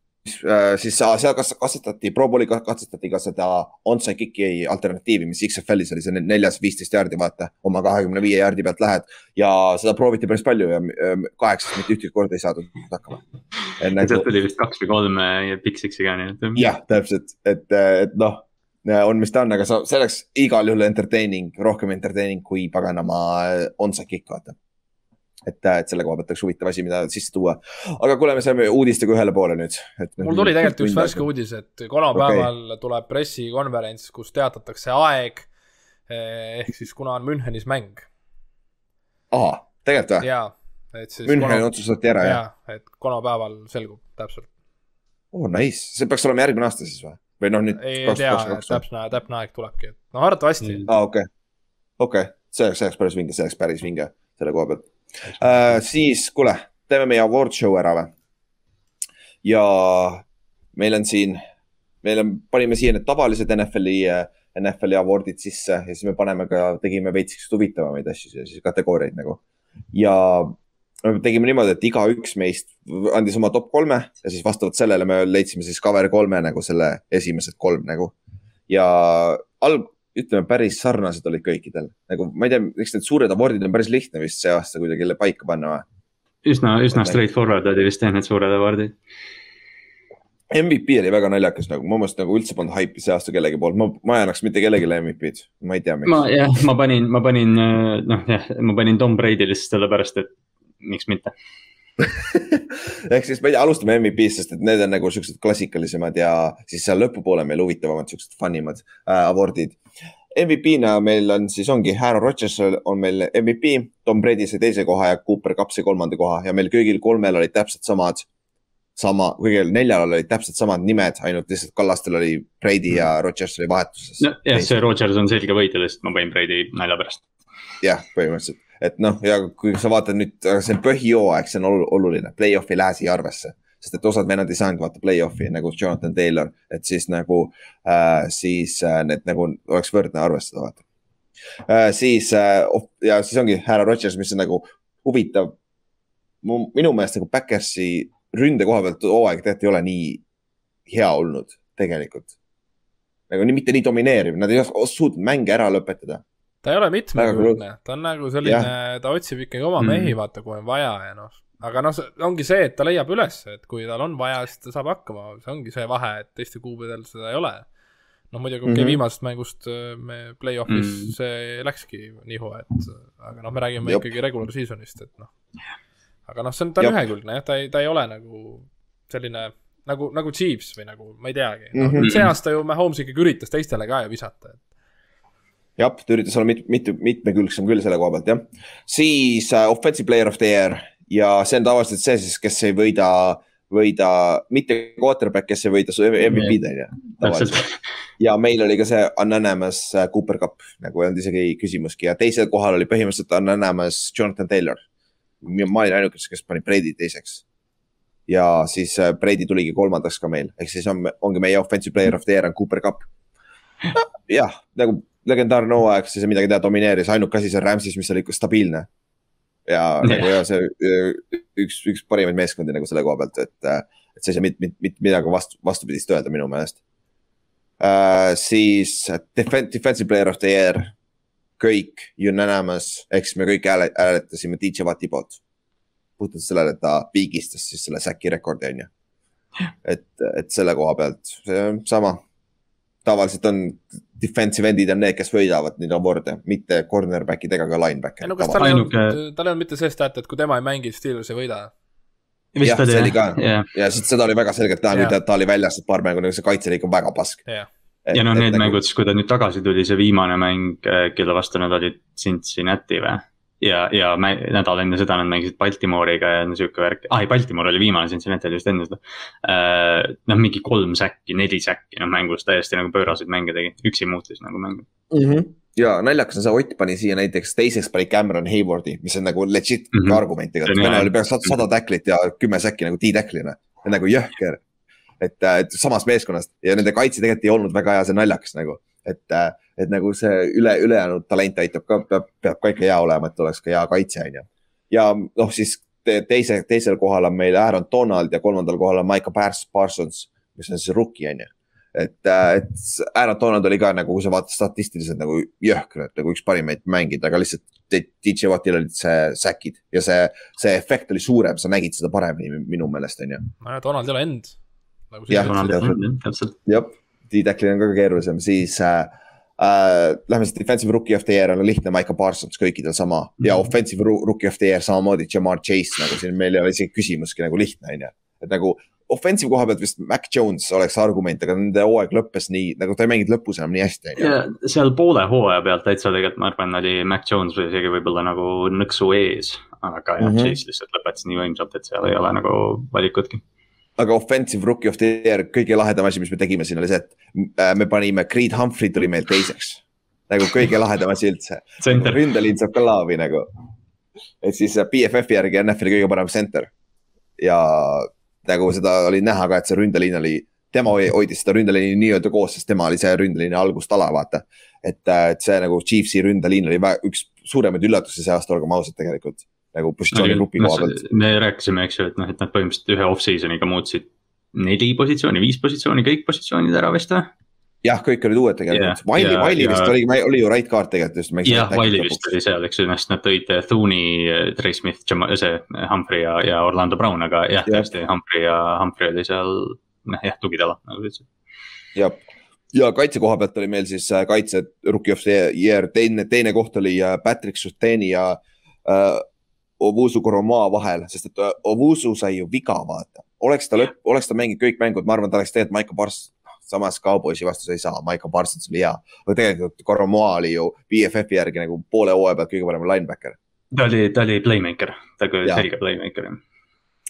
äh, siis äh, seal kas- katsetati, Pro Bowli ka- katsetati ka seda onside kick'i alternatiivi, mis XFL-is oli see ne- neljas viisteist jaardi, vaata. oma kahekümne viie jaardi pealt lähed ja seda prooviti päris palju ja äh, kaheksast mitte ühtegi korda ei saadud hakkama. sealt tuli vist kaks või kolm äh, Big Six'i ka, nii et. jah, täpselt, et, et noh, on, mis ta on, aga sa, see oleks igal juhul entertaining, rohkem entertaining kui paganama onside kick, vaata. et, et selle koha pealt oleks huvitav asi, mida sisse tuua. aga kuule, me saime uudistega ühele poole nüüd. mul tuli tegelikult üks värske uudis, et kolmapäeval okay. tuleb pressikonverents, kus teatatakse aeg. ehk siis kuna on Münchenis mäng aa, tegelikult või? ja, et siis. Müncheni otsustati ära, jah? ja, et kolmapäeval selgub täpselt. oo, nice, see peaks olema järgmine aasta siis või? Või noh, nüüd. ei tea, täpne, täpne aeg tulebki, et noh, arvatavasti Mm. aa, okei, okei, see oleks, see oleks päris vinge, see oleks päris vinge selle koha pealt uh,. siis kuule, teeme meie award show ära või? ja meil on siin, meil on, panime siia need tavalised NFL-i, NFL-i award'id sisse ja siis me paneme ka, tegime veits huvitavamaid asju, siis kategooriaid nagu. ja me tegime niimoodi, et igaüks meist andis oma top kolme ja siis vastavalt sellele me leidsime siis cover kolme nagu selle esimesed kolm nagu. ja alg-, ütleme päris sarnased olid kõikidel, nagu ma ei tea, eks need suured award'id on päris lihtne vist see aasta kuidagi paika panna või? üsna, üsna straight forward oli vist jah, need suured award'id. MVP oli väga naljakas nagu, mu meelest nagu üldse polnud haipi see aasta kellegi poolt, ma, ma ei annaks mitte kellelegi MVP-d, ma ei tea, miks. ma jah, ma panin, ma panin noh, jah, ma panin Tom Brady lihtsalt sellepärast, et miks mitte ehk siis ma ei tea, alustame MVP-st, sest et need on nagu siuksed klassikalisemad ja siis seal lõpupoole meil huvitavamad, siuksed fun imad äh, award'id. MVP-na meil on siis ongi Aaron Rodgers on meil MVP, Tom Brady sai teise koha ja Cooper Cup sai kolmanda koha ja meil kõigil kolmel olid täpselt samad. sama, kõigil neljal olid täpselt samad nimed, ainult lihtsalt Kallastel oli Brady ja Rodgers oli vahetuses. jah, see Rodgers on selge võitja, lihtsalt ma panin Brady nalja pärast. jah, põhimõtteliselt et noh, ja kui sa vaatad nüüd, see on põhijooaeg, see on oluline, play-off ei lähe siia arvesse. sest et osad vennad ei saanud vaata play-off'i nagu Jonathan Taylor, et siis nagu äh,, siis äh, need nagu oleks võrdne arvestada, vaata äh,. siis äh, oh, ja siis ongi härra Rodgers, mis on nagu huvitav. minu meelest nagu Backersi ründe koha pealt hooaeg tegelikult ei ole nii hea olnud tegelikult. nagu nii, mitte nii domineeriv, nad ei suutnud mänge ära lõpetada ta ei ole mitmekülgne, ta on nagu selline, ta otsib ikkagi oma mm. mehi, vaata, kui on vaja ja noh. aga noh, ongi see, et ta leiab üles, et kui tal on vaja, siis ta saab hakkama, see ongi see vahe, et teiste kuubedel seda ei ole. noh, muidugi mm -hmm. viimasest mängust äh, me play-off'is mm -hmm. see läkski nihu, et aga noh, me räägime Jop. ikkagi regular season'ist, et noh. aga noh, see on, ta on ühekülgne jah, ta ei, ta ei ole nagu selline nagu, nagu Chiefs või nagu, ma ei teagi no, mm. -hmm. see aasta ju Mahomes ikkagi üritas teistele ka ju visata, et jah, ta üritas olla mit, mitu, mitmekülgsem küll selle koha pealt, jah. siis uh, offensive player of the year ja see on tavaliselt see siis, kes ei võida, võida, mitte quarterback, kes ei võida MVP-d on ju. ja meil oli ka see unanimous uh, Cooper Cup, nagu ei olnud isegi küsimuski ja teisel kohal oli põhimõtteliselt unanimous Jonathan Taylor. ma olin ainuke, kes pani Brady teiseks. ja siis uh, Brady tuligi kolmandaks ka meil, ehk siis on, ongi meie offensive player of the year on Cooper Cup. jah, nagu legendaarne hooaeg, siis ei midagi teha, domineeris, ainuke asi seal Rams'is, mis oli ikka stabiilne. ja nagu ja see üks, üks parimaid meeskondi nagu selle koha pealt, et, et sa ei saa mitte mit, mit, midagi vastu, vastupidist öelda minu meelest uh,. siis defense, defensive player of the year, kõik unanimous, ehk siis me kõik hääle, hääletasime DJ Wati poolt. puhtalt sellele, et ta piigistas siis selle säki rekordi, on ju. et, et selle koha pealt, see sama tavaliselt on defensive end'id on need, kes võidavad neid award'e, mitte cornerback'id ega ka linebacker. no kas tal ei olnud, tal ei olnud mitte see stat, et kui tema ei mängi, siis Steelers ei võida? jah, see oli ka yeah. ja seda oli väga selgelt näha yeah., ta oli väljas paar mängu, nagu see kaitse oli ikka väga pask yeah.. ja noh, need nagu... mängud, kui ta nüüd tagasi tuli, see viimane mäng, kelle vastu nad olid Cincinnati või? Ja, ja nädal enne seda nad mängisid Baltimooriga ja no sihuke värk, ah ei, Baltimore oli viimane, Cincinnati oli just enne seda uh,. noh, mingi kolm säkki, neli säkki, noh mängus täiesti nagu pööraseid mänge tegi, üksi muutis nagu mängu mm. -hmm. ja naljakas on see, Ott pani siia näiteks teiseks pani Cameron Haywardi, mis on nagu legit mm -hmm. argument tegelikult, vene oli peaaegu sada, sada tacklit ja kümme säkki nagu T-tacklina, nagu jõhker. et, et samast meeskonnast ja nende kaitse tegelikult ei olnud väga hea, see on naljakas nagu, et uh, et nagu see üle, ülejäänud talent aitab ka, peab, peab ka ikka hea olema, et oleks ka hea kaitse, on ju. ja noh, siis teise, teisel kohal on meil Aaron Donald ja kolmandal kohal on Michael Parsons, mis on siis rookie, on ju et, äh, et Aaron Donald oli ka nagu, kui sa vaatad statistiliselt nagu jõhker, et nagu üks parimaid mängida, aga lihtsalt DJ Wattil olid see säkid ja see, see efekt oli suurem, sa nägid seda paremini minu meelest, on ju. nojah, Donald ei ole end nagu. jah, täpselt. jah, D-Tackli on ka keerulisem, siis äh, Uh, Lähme siis defensive rookie of the year on lihtne, Michael Parsons kõikidel sama mm -hmm. ja offensive rookie of the year samamoodi, Jamar Chase nagu siin meil ei ole isegi küsimuski nagu lihtne, on ju. et nagu offensive koha pealt vist Mac Jones oleks argument, aga nende hooaeg lõppes nii, nagu ta ei mänginud lõpus enam nii hästi, on ju. seal poole hooaja pealt täitsa tegelikult ma arvan, oli Mac Jones või isegi võib-olla nagu nõksu ees. aga jah mm -hmm., Chase lihtsalt lõpetas nii võimsalt, et seal ei ole nagu valikutki aga offensive rookie of the year, kõige lahedam asi, mis me tegime siin oli see, et äh, me panime Creed Humphrey tuli meil teiseks. nagu kõige lahedam asi üldse. ründeliin saab ka laavi nagu. et siis BFF-i äh, järgi NFL-i kõige parem center. ja nagu seda oli näha ka, et see ründeliin oli, tema hoidis seda ründeliini nii-öelda koos, sest tema oli see ründeliini algustala, vaata. et, et see nagu Chiefsi ründeliin oli väga, üks suuremaid üllatusi see aasta, olgem ausad tegelikult nagu positsioonigrupi koha pealt. me rääkisime, eks ju, et noh, et nad põhimõtteliselt ühe off-season'iga muutsid neli positsiooni, viis positsiooni, kõik positsioonid ära vist või? jah, kõik olid uued tegelikult yeah,, Wiley, Wiley vist oli, oli ju right guard tegelikult just. jah, Wiley vist oli seal, eks ju, sest nad tõid Thune'i, Trey Smith, see Humphrey ja, ja Orlando Brown, aga jah yeah., tõesti Humphrey ja Humphrey oli seal, noh jah, tugitala nagu sa ütlesid. jah, ja kaitse koha pealt oli meil siis äh, kaitse rookie of the year, teine, teine koht oli äh, Patrick Suteni ja uh, Ovusu Koromaa vahel, sest et Ovusu sai ju viga, vaata. oleks ta lõpp, oleks ta mänginud kõik mängud, ma arvan, ta oleks tegelikult Maiko Pars, samas Cowboysi vastu sa ei saa, Maiko Parsons oli hea. aga tegelikult Koromaa oli ju BFF-i järgi nagu poole hooaja pealt kõige parem linebacker. ta oli, ta oli playmaker, ta oli selge playmaker.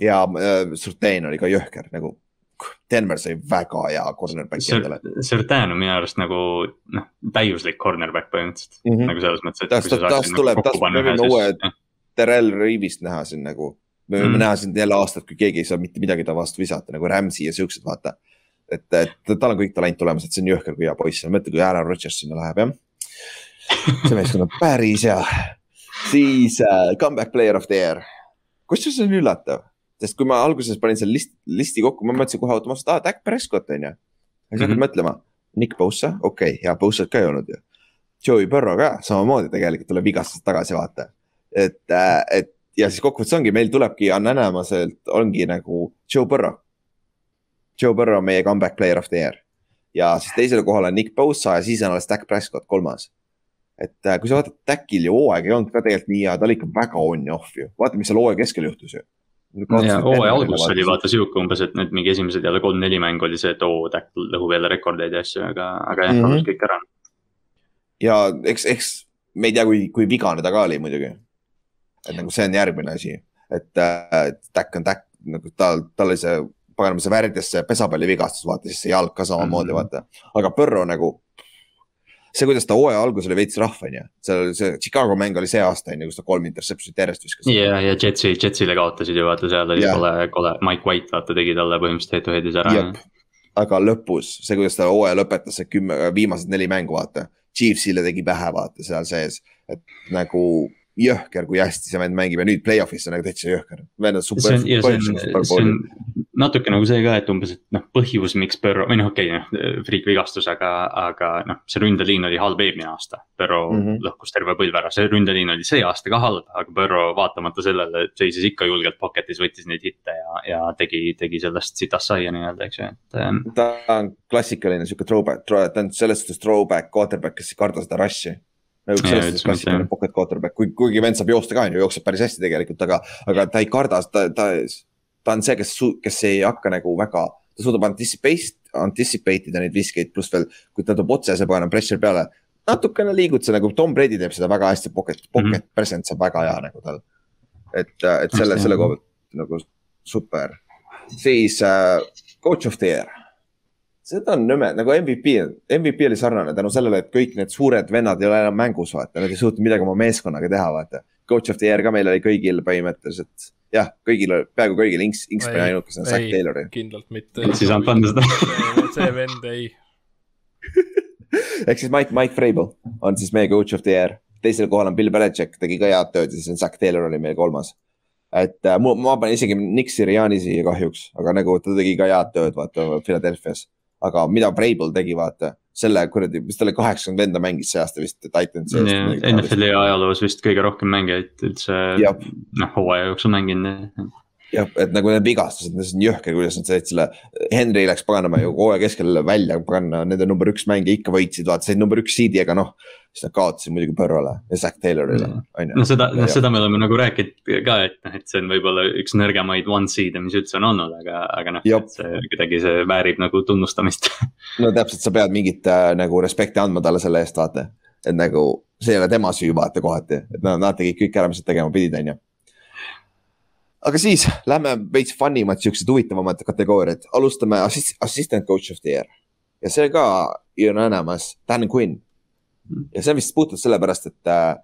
ja äh, Surtain oli ka jõhker nagu Denver sai väga hea cornerback'i endale. Sertan on minu arust nagu noh, täiuslik cornerback põhimõtteliselt mm, -hmm. nagu selles mõttes, et. tast, tast nagu tuleb, tast, me võime uue Terrel Reeve'ist näha siin nagu. me võime mm. näha siin jälle aastat, kui keegi ei saa mitte midagi ta vastu visata nagu Rams'i ja siuksed, vaata. et, et tal on kõik talent olemas, et see on jõhker, kui hea poiss mõtle, kui Aaron Rodgers sinna läheb, jah. see meeskond on päris hea. siis uh, comeback player of the year. kusjuures see on üllatav, sest kui ma alguses panin selle list, listi kokku, ma mõtlesin kohe automaatselt, aa, Dak Prescott on ju. ja siis hakkad mm -hmm. mõtlema, Nick Bosa, okei okay,, hea Bosat ka ei olnud ju. Joey Burrow ka samamoodi tegelikult tuleb vigastusest tagasi, vaata et, äh, et ja siis kokkuvõttes ongi, meil tulebki Ananamaselt ongi nagu Joe Burrow. Joe Burrow on meie comeback player of the year ja siis teisel kohal on Nick Bosa ja siis on alles Dak Prescott kolmas. et äh, kui sa vaatad, Dakil ju hooaeg ei olnud ka tegelikult nii hea, ta oli ikka väga on ja off ju, vaata, mis seal hooaja keskel juhtus ju ja hooaja algus oli vaata sihuke umbes, et need mingi esimesed jälle kolm-neli mängu oli see, et oo, Dak lõhub jälle rekordeid ja asju, aga, aga jah mm, -hmm. kõik ära. ja eks, eks me ei tea, kui, kui vigane ta ka oli muidugi et nagu see on järgmine asi, et, äh, täkk on täkk, nagu tal, tal oli see paganama see värdjas see pesapallivigastus, vaata siis see jalg ka samamoodi mm, -hmm. vaata. aga Põrro nagu, see, kuidas ta hooaja alguses oli veits rahv, on ju. seal see Chicago mäng oli see aasta, on ju, kus ta kolm interception'it järjest viskas. ja, ja Jetsi, Jetsile kaotasid ju vaata, seal oli kole, kole, Mike White vaata tegi talle põhimõtteliselt head to head'is ära. aga lõpus, see, kuidas ta hooaja lõpetas, see kümme, viimased neli mängu, vaata. Chiefsile tegi pähe, vaata seal sees, et nagu jõhker, kui hästi see vend mängib ja nüüd play-off'is on nagu täitsa jõhker. natuke nagu see ka, et umbes, et noh, põhjus, miks Põrro või noh, okei okay,, noh, friik vigastus, aga, aga noh, see ründeliin oli halb eelmine aasta. Põrro mm -hmm. lõhkus terve põlve ära, see ründeliin oli see aasta ka halb, aga Põrro vaatamata sellele seisis ikka julgelt pocket'is, võttis neid hitte ja, ja tegi, tegi sellest sitast saia nii-öelda, eks ju, et ähm.... ta on klassikaline sihuke throwback, ta on selles suhtes throwback quarterback, kes ei karda seda rush'i nagu selles suhtes klassikaline pocket quarterback, kuigi, vend saab joosta ka on ju, jookseb päris hästi tegelikult, aga, aga ta ei karda, ta, ta, ta on see, kes, kes ei hakka nagu väga, ta suudab anticipate, anticipate ida neid viskeid, pluss veel, kui ta tuleb otse, see paneb pressure peale. natukene liigutuse nagu Tom Brady teeb seda väga hästi, pocket, pocket mm -hmm. presence on väga hea nagu tal. et, et selle, selle koha pealt nagu super, siis uh, coach of the year seda on nõme, nagu MVP, MVP oli sarnane tänu sellele, et kõik need suured vennad ei ole enam mängus, vaata, nad ei suutnud midagi oma meeskonnaga teha, vaata. Coach of the year ka meil oli kõigil põhimõtteliselt, jah, kõigil, peaaegu kõigil, Inks, Inks pani ainukesena Zack Taylori. kindlalt mitte. siis ei saanud panna seda see vend ei. <laughs> Ehk siis Mike, Mike Vrabel on siis meie coach of the year, teisel kohal on Bill Belichik, tegi ka head tööd ja siis on Zack Taylor oli meil kolmas. Et äh, ma panen isegi Nick Siriani siia kahjuks, aga nagu ta tegi ka head tööd, vaata Philadelphia's aga mida Vrabel tegi, vaata, selle kuradi, mis ta oli, kaheksakümmend venda mängis see aasta vist Titansi eest. NFL-i ajaloos vist kõige rohkem mängijaid üldse, noh, hooaja jooksul mänginud jah, et nagu need vigastused, see on jõhker, kuidas nad said selle, Henry läks paganama ju hooaja keskel välja, paganama nende number üks mängija ikka võitsid, vaata, said number üks seed'i, aga noh. siis nad kaotasid muidugi Burrow'le ja Zack Taylorile, on ju. no seda, noh seda me oleme nagu rääkinud ka, et noh, et see on võib-olla üks nõrgemaid one seed'e, mis üldse on olnud, aga, aga noh, see kuidagi see väärib nagu tunnustamist <laughs> no täpselt, sa pead mingit äh, nagu respekti andma talle selle eest, vaata. et nagu see ei ole tema süü, vaata kohati, et nad, nad tegid kõik ära, mis nad tegema pidid, on ju aga siis lähme veits fun imad, siuksed huvitavamad kategooriad, alustame assist, assistant coach of the year. ja see ka on olemas, Dan Quinn. ja see on vist puhtalt sellepärast, et äh,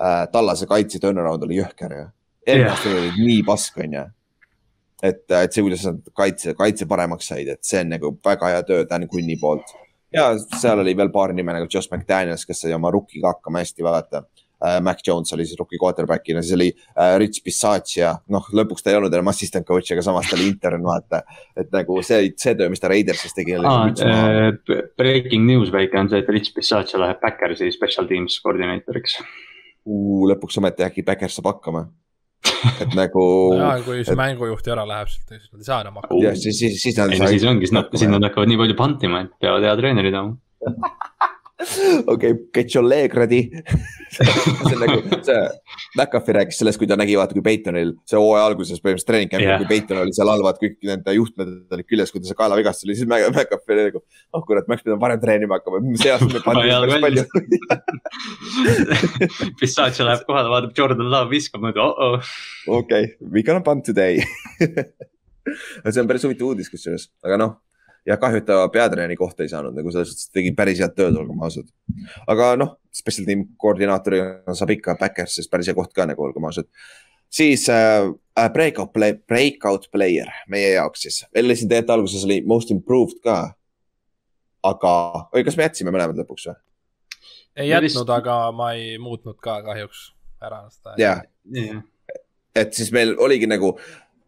äh Tallase kaitse turnaround oli jõhker ju. eelmine aasta oli nii pask, on ju. et, et see, kuidas nad kaitse, kaitse paremaks said, et see on nagu väga hea töö Dan Quinni poolt. ja seal oli veel paar nime nagu Josh McDaniels, kes sai oma rookiga hakkama hästi, vaata. Mac Jones oli siis rookie quarterback'ina, siis oli äh, Rich Bisaccia, noh, lõpuks ta ei olnud enam assistant coach, aga samas ta oli intern, vaata. et nagu see, see töö, mis ta Raidersis tegi. aa, breaking news väike on see, et Rich Bisaccia läheb Backersi special teams koordineeritoriks. lõpuks ometi äkki Backers saab hakkama. et nagu <laughs> ja kui see mängujuht ära läheb sealt, siis nad ei saa enam hakkama. jah, siis, siis, siis nad siis ongi, siis nad, siis nad hakkavad nii palju pantima, et peavad hea treeneri tooma. <laughs> okei okay,, get your leg ready. see on nagu see, McAfee rääkis sellest, kui ta nägi, vaata, kui Peitonil see hooaja alguses põhimõtteliselt treening Jah. yeah., kui Peiton oli seal all, vaata kõik nende juhtmed olid küljes, kui ta see kaelavigastus oli, siis McAfee oli nagu. oh kurat, ma oleks pidanud varem treenima hakkama, see aasta me panime päris palju. Bisaccia <laughs> läheb kohale, vaatab Jordan Love viskab, mõtleb oh-oh. okei, we gonna punt today. <laughs> see on päris huvitav uudis kusjuures, aga noh ja kahju, et ta peatreeneri kohta ei saanud nagu selles suhtes, et tegi päris head tööd, olgem ausad. aga noh, special team koordinaatorina saab ikka Backers'is päris hea koht ka nagu, olgem ausad. siis äh, äh, breakout play, breakout player meie jaoks siis, siin tegelikult alguses oli most improved ka. aga, või kas me jätsime mõlemad lõpuks või? ei Ja vist- jätnud, aga ma ei muutnud ka kahjuks ära seda. jaa, et siis meil oligi nagu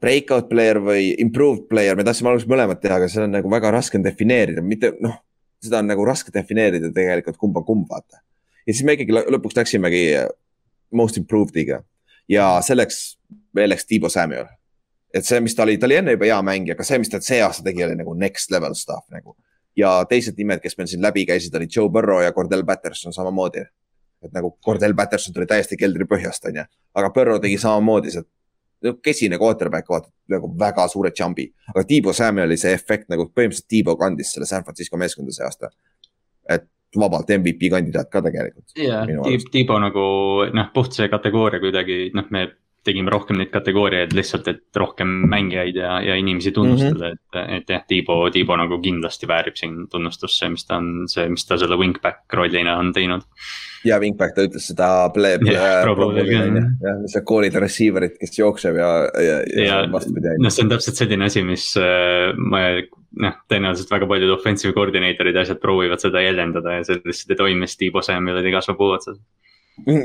breakout player või improved player, me tahtsime alguses mõlemat teha, aga seda on nagu väga raske on defineerida, mitte noh, seda on nagu raske defineerida tegelikult kumb on kumb, vaata. ja siis me ikkagi lõ- lõpuks läksimegi most improved'iga ja selleks veel läks Tiibo Samuel. et see, mis ta oli, ta oli enne juba hea mängija, aga see, mis ta see aasta tegi, oli nagu next level stuff nagu. ja teised nimed, kes meil siin läbi käisid, olid Joe Burrow ja Cordell Patterson samamoodi. et nagu Cordell Patterson tuli täiesti keldri põhjast, onju, aga Burrow tegi samamoodi, see kesine quarterback, vaata nagu väga suure jump'i, aga Tiibo Samueli see efekt nagu põhimõtteliselt Tiibo kandis selle San Francisco meeskonda see aasta. et vabalt MVP kandidaat ka tegelikult. jah Tiibo nagu noh, puht see kategooria kuidagi noh, me tegime rohkem neid kategooriaid lihtsalt, et rohkem mängijaid ja, ja inimesi tunnustada mm, -hmm. et, et jah, Tiibo, Tiibo nagu kindlasti väärib siin tunnustust, see, mis ta on, see, mis ta selle wingback rollina on teinud. Ja Wingback, ta ütles seda play, Jah, jah. jah, see koolide receiver'it, kes jookseb ja, ja, ja, Ja- vastupidi. noh, see on täpselt selline asi, mis äh, ma noh, tõenäoliselt väga paljud offensive coordinator'id ja asjad proovivad seda jäljendada ja see lihtsalt ei toimi, siis Tiibo Samuelid ei kasva puu otsas.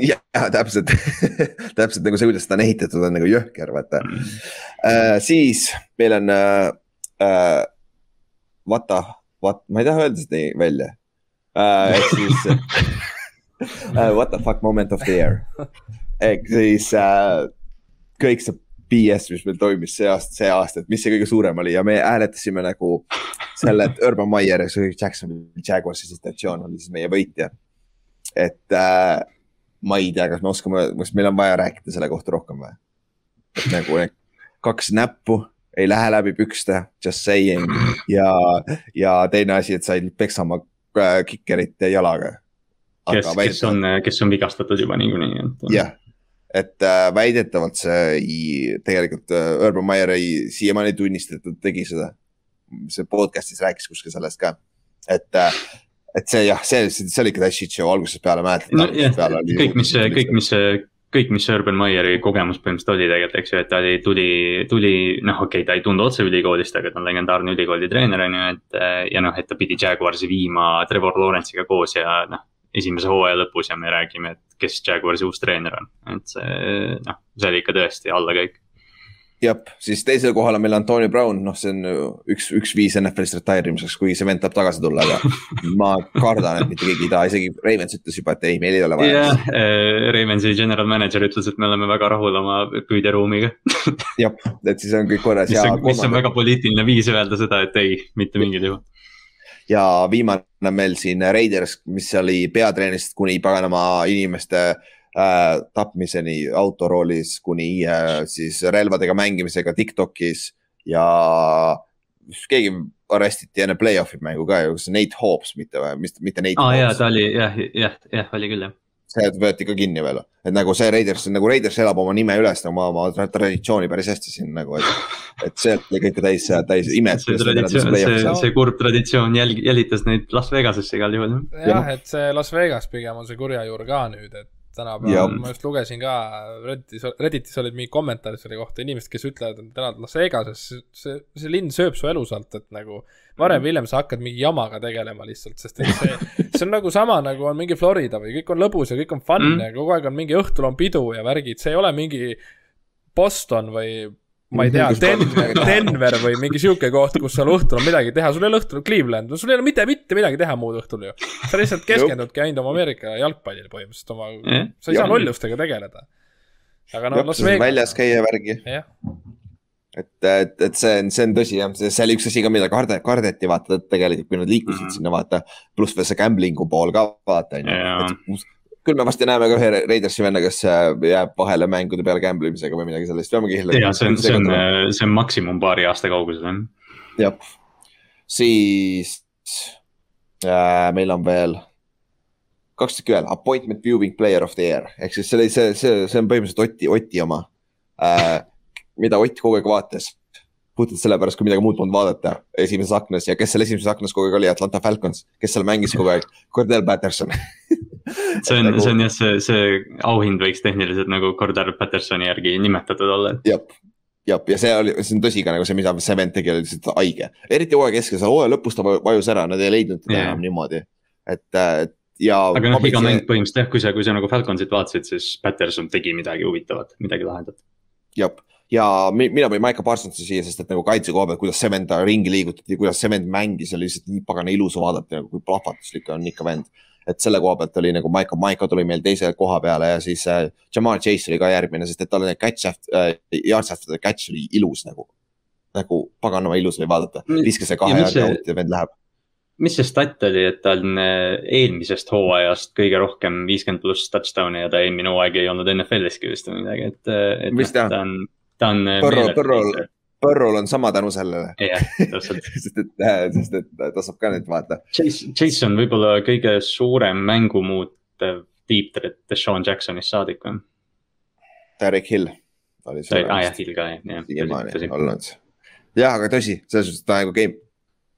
ja täpselt, <laughs> täpselt nagu see, kuidas seda on ehitatud, on nagu jõhker, vaata Mm. uh,. siis meil on uh,, uh, vaata, vaat, ma ei taha öelda seda nii välja uh,. ehk siis <laughs> <laughs> uh, what the fuck moment of the year. ehk siis uh, kõik see BS, mis meil toimis see aasta, see aasta, et mis see kõige suurem oli ja me hääletasime nagu selle, et Urban Meyer ja see Jacksonville Jaguarsi situatsioon oli siis meie võitja. et äh, ma ei tea, kas me oskame, kas meil on vaja rääkida selle kohta rohkem või? et nagu kaks näppu ei lähe läbi pükste, just saying ja, ja teine asi, et said peksama äh, kikerit jalaga. kes, kes on, kes on vigastatud juba niikuinii, et. jah, et äh, väidetavalt see ei, tegelikult äh, Urban Meyer ei siiamaani ei tunnista, et ta tegi seda. see podcast'is rääkis kuskil sellest ka, et äh,, et see jah, see, see oli ikka täis shit show algusest peale, mäletad? nojah, kõik, mis, kõik, mis, kõik, mis Urban Meyeri kogemus põhimõtteliselt oli tegelikult, eks ju, et ta oli, tuli, tuli, noh, okei okay,, ta ei tulnud otse ülikoolist, aga ta on legendaarne ülikooli treener, on ju, et ja noh, et ta pidi Jaguarsi viima Trevor Lawrence'iga koos ja noh, esimese hooaja lõpus ja me räägime, et kes Jaguarsi uus treener on, et see noh, see oli ikka tõesti allakäik. jah, siis teisel kohal on meil Antonio Brown, noh, see on üks, üks viis NFL-ist retire imiseks, kuigi see vend tahab tagasi tulla, aga <laughs> ma kardan, et mitte keegi ei taha, isegi Ravens ütles juba, et ei, meil ei ole vaja jah, Ravensi general manager ütles, et me oleme väga rahul oma püüderuumiga. jah, et siis on kõik korras mis on, mis on väga poliitiline viis öelda seda, et ei, mitte mingil juhul. Ja viimane meil siin Raiders, mis oli peatreenerist kuni paganama inimeste äh, tapmiseni autoroolis kuni äh, siis relvadega mängimisega Tiktokis ja keegi arestiti enne play-off'i mängu ka ju, kas Nate Hobbs mitte mitte Nate aa jaa, ta oli jah, jah, jah, oli küll jah. See võeti ka kinni veel, et nagu see Raiders, nagu Raiders elab oma nime üles, oma, oma tra- traditsiooni päris hästi siin nagu, et, et see oli kõike täis, täis imet. see traditsioon, see, see kurb traditsioon jälg-, jälitas neid Las Vegasesse igal juhul. jah, et see Las Vegas pigem on see kurja juur ka nüüd, et tänapäeval, ma just lugesin ka Redditis, Redditis olid mingi kommentaarid selle kohta, inimesed, kes ütlevad, et elad Las Vegases, see, see linn sööb su elu sealt, et nagu varem või hiljem sa hakkad mingi jamaga tegelema lihtsalt, sest et see, see on nagu sama, nagu on mingi Florida või kõik on lõbus ja kõik on fun mm. ja kogu aeg on mingi õhtul on pidu ja värgid, see ei ole mingi Boston või ma ei tea, Denver, Denver või mingi sihuke koht, kus sul õhtul on midagi teha, sul ei ole õhtul Cleveland, sul ei ole mitte, mitte midagi teha muud õhtul ju. sa lihtsalt keskendudki ainult oma Ameerika jalgpallile põhimõtteliselt oma mm., sa ei saa lollustega tegeleda. aga noh, Las Vegas. väljas käia värgi. Et, et, et see on, see on tõsi jah, see oli üks asi ka, mida karde, kardeti vaata, et tegelikult kui nad liikusid mm -hmm. sinna vaata, pluss veel see gambling'u pool ka vaata on ju küll me varsti näeme ka ühe Raidersi venna, kes äh, jääb vahele mängude peale gamble imisega või midagi sellist, peame kihla. ja see on, see on, see on maksimum paari aasta kauguses on. jah, siis äh, meil on veel kaks tükki veel, appointment viewing player of the year ehk siis see oli see, see, see on põhimõtteliselt Oti, Oti oma äh,. Mida Ott kogu aeg vaatas puhtalt sellepärast, kui midagi muud polnud vaadata esimeses aknas ja kes seal esimeses aknas kogu aeg oli, Atlanta Falcons, kes seal mängis kogu aeg, Cordell Patterson <laughs> see on nagu..., see on jah, see, see auhind võiks tehniliselt nagu Cordell Pattersoni järgi nimetatud olla. jah, jah, ja see oli, see on tõsi ka nagu see, mida see vend tegi, oli lihtsalt haige, eriti hooaja keskel, seal hooaja lõpus ta vajus ära, nad ei leidnud teda yeah. enam niimoodi, et, et ja. aga noh, iga mäng põhimõtteliselt jah, kui sa, kui sa nagu Falconsit vaatasid, siis Patterson tegi midagi huvitavat, midagi lahedat. jah ja mina panin Maiko Parsonsi siia, sest et nagu kaitse koha pealt, kuidas Cement ringi liigutati, kuidas Cement mängis, oli lihtsalt nii pagana ilus vaadata, nagu kui plahvatuslik on ikka vend. et selle koha pealt oli nagu Maiko, Maiko tuli meil teise koha peale ja siis äh, Jamal Chase oli ka järgmine, sest et tal oli catch äh,, yards after the catch oli ilus nagu. nagu paganama ilus oli vaadata, viskas see kahe yardi out ja vend läheb mis see stat oli, et ta on äh, eelmisest hooajast kõige rohkem viiskümmend pluss touchdown'i ja ta eelmine hooaeg ei olnud NFL-iski vist või midagi, et, et. mis ta, ta on? Ta on. Põrro, Põrrol, Põrrol on sama tänu sellele. jah, täpselt <laughs> sest et, äh, sest et ta saab ka nüüd vaata. Chase, Chase on võib-olla kõige suurem mängu muutev deep threat Deshaun Jacksonist saadik või? Derek Hill oli see. aa ah, jah, Hill ka jah, jah. siiamaani olnud. jah, aga tõsi, selles suhtes ta nagu game,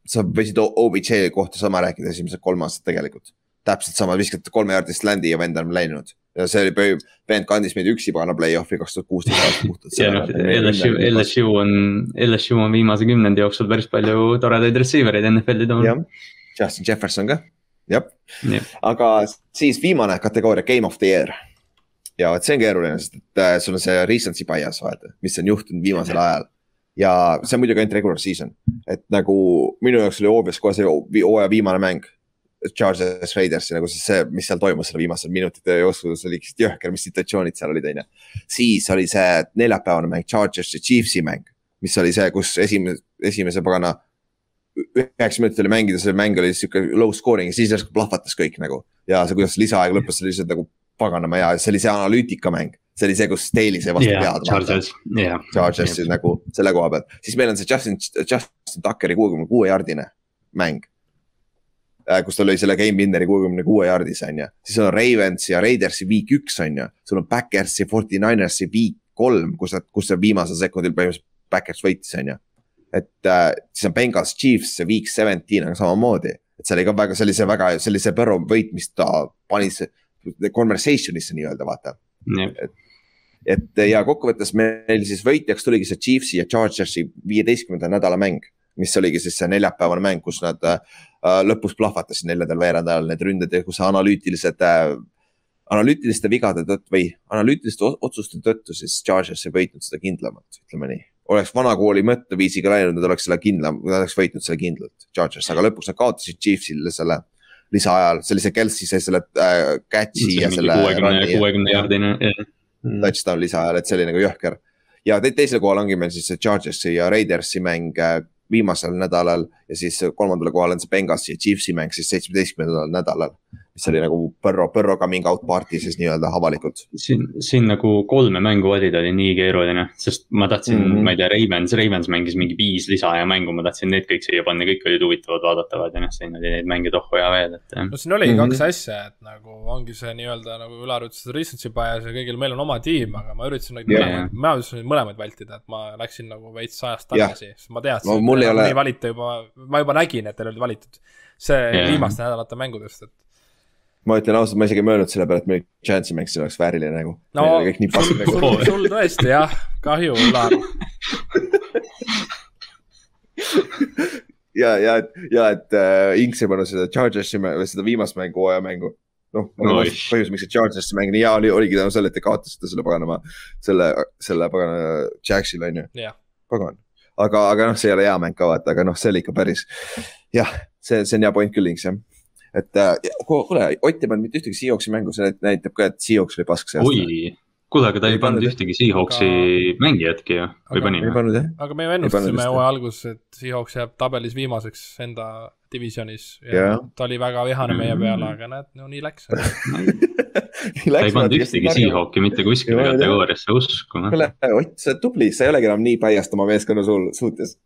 sa võisid OBJ kohta sama rääkida esimesed kolm aastat tegelikult. täpselt sama, viskad kolme jaardist land'i ja vend on läinud ja see oli, vend kandis meid üksi panna play-off'i kaks tuhat kuusteist aastal <laughs> puhtalt. ja noh, LSU, LSU on, LSU on viimase kümnendi jooksul päris palju toredaid receiver eid NFL-i toonud. Justin Jefferson ka, jah. Ja.. aga siis viimane kategooria, game of the year. ja vot see on keeruline, sest et äh, sul on see recency bias vaata, mis on juhtunud viimasel ajal. Ja see on muidugi ainult regular season, et nagu minu jaoks oli obvious kohe see hooaja viimane mäng Charges Raidersi nagu siis see, mis seal toimus selle viimastel minutite jooksul, see oli lihtsalt jõhker, mis situatsioonid seal olid, on ju. siis oli see neljapäevane mäng, Chargersi Chiefsi mäng, mis oli see, kus esimese, esimese pagana üheksa minutit oli mängida, see mäng oli sihuke low scoring ja siis järsku plahvatas kõik nagu. ja see, kuidas lisaeg lõppes, oli lihtsalt nagu paganama hea, see oli see analüütikamäng see oli see, kus Staley sai vastu yeah, pead. Chargers, jah yeah.. Chargersi yeah. nagu selle koha pealt, siis meil on see Justin, Justin Tuckeri kuuekümne kuue jardine mäng kus tal oli selle game winner'i kuuekümne kuue jaardis, on ju. siis on Ravens ja Raidersi week üks, on ju. sul on Backersi, Forty Ninersi week kolm, kus nad, kus see viimasel sekundil põhimõtteliselt Backers võitis, on ju. et äh, siis on Bengals Chiefs week seventeen on samamoodi. et see oli ka väga sellise väga sellise Burrow võit, mis ta pani conversation'isse nii-öelda vaata mm.. et, et ja kokkuvõttes meil siis võitjaks tuligi see Chiefsi ja Chargersi viieteistkümnenda nädala mäng mis oligi siis see neljapäevane mäng, kus nad äh, lõpus plahvatasid neljandal veerandajal need ründed ja kus analüütilised äh,, analüütiliste vigade tõttu või analüütiliste otsuste tõttu siis Chargers ei võitnud seda kindlamalt, ütleme nii. oleks vanakooli mõtteviisiga läinud, nad oleks selle kindlam, nad oleks võitnud selle kindlalt, Chargers, aga lõpuks nad kaotasid Chiefsile selle lisaajal, sellise Kelsey sai selle äh, catch'i ja selle. kuuekümne, kuuekümne jaardine. touchdown lisaajal, et see oli nagu jõhker ja te teisel kohal ongi meil siis see Chargersi ja Raidersi mäng äh, viimasel nädalal ja siis kolmandale kohale on see Benghasi ja Chiefsi mäng siis seitsmeteistkümnendal nädalal. Mis oli nagu Põrro, Põrro coming out party siis nii-öelda avalikult. siin, siin nagu kolme mängu valida oli nii keeruline, sest ma tahtsin mm, -hmm. ma ei tea, Ravens, Ravens mängis mingi viis lisaaja mängu, ma tahtsin need kõik siia panna, kõik olid huvitavad vaadatavad ja noh, siin oli neid mänge tohku ja veel, et. no siin oligi mm -hmm. kaks asja, et nagu ongi see nii-öelda nagu Ülar ütles, et recency bias ja kõigil meil on oma tiim, aga ma üritasin neid yeah. mõlemaid, ma üritasin neid mõlemaid vältida, et ma läksin nagu veits ajast tagasi, sest ma teadsin no,. mul ei ole. valite juba, ma juba nägin, et teil olid valitud see yeah. viimaste nädalate mängudest, et ma ütlen ausalt, ma isegi ei mõelnud selle peale, et meil Giantsi mäng siin oleks vääriline nagu. no kõik nii pask sul, nagu. sul, sul tõesti jah, kahju, Ular. ja, ja, ja et äh, Inks ei pannud seda Chargersi või seda viimast mängu, hooajamängu. noh, Oi. põhjus, miks see Chargersi mäng nii hea oli, oligi tänu sellele, et te kaotasite selle paganama, selle, selle pagana Jacksile on ju. jah, pagan, aga, aga noh, see ei ole hea mäng ka vaata, aga noh, see oli ikka päris. jah, see, see on hea point küll, Inks jah. Et äh, kuule, Ott ei pannud mitte ühtegi Seahawksi mängu, see näitab ka, et Seahawks oli pask see aasta. oi, kuule, aga ta Ei ei pannud ühtegi Seahawksi mängijatki ju, või Aga- pani ei? pannud jah, aga me ju ennustasime hooaja alguses, et Seahawks jääb tabelis viimaseks enda divisionis ja Jah. ta oli väga vihane meie Mm. peale, aga näed, no nii läks. <laughs> ta ei pannud ühtegi Seahawki mitte kuskile kategooriasse, uskume. kuule, Ott, sa oled tubli, sa ei olegi enam nii päiast oma meeskonna sul suhtes.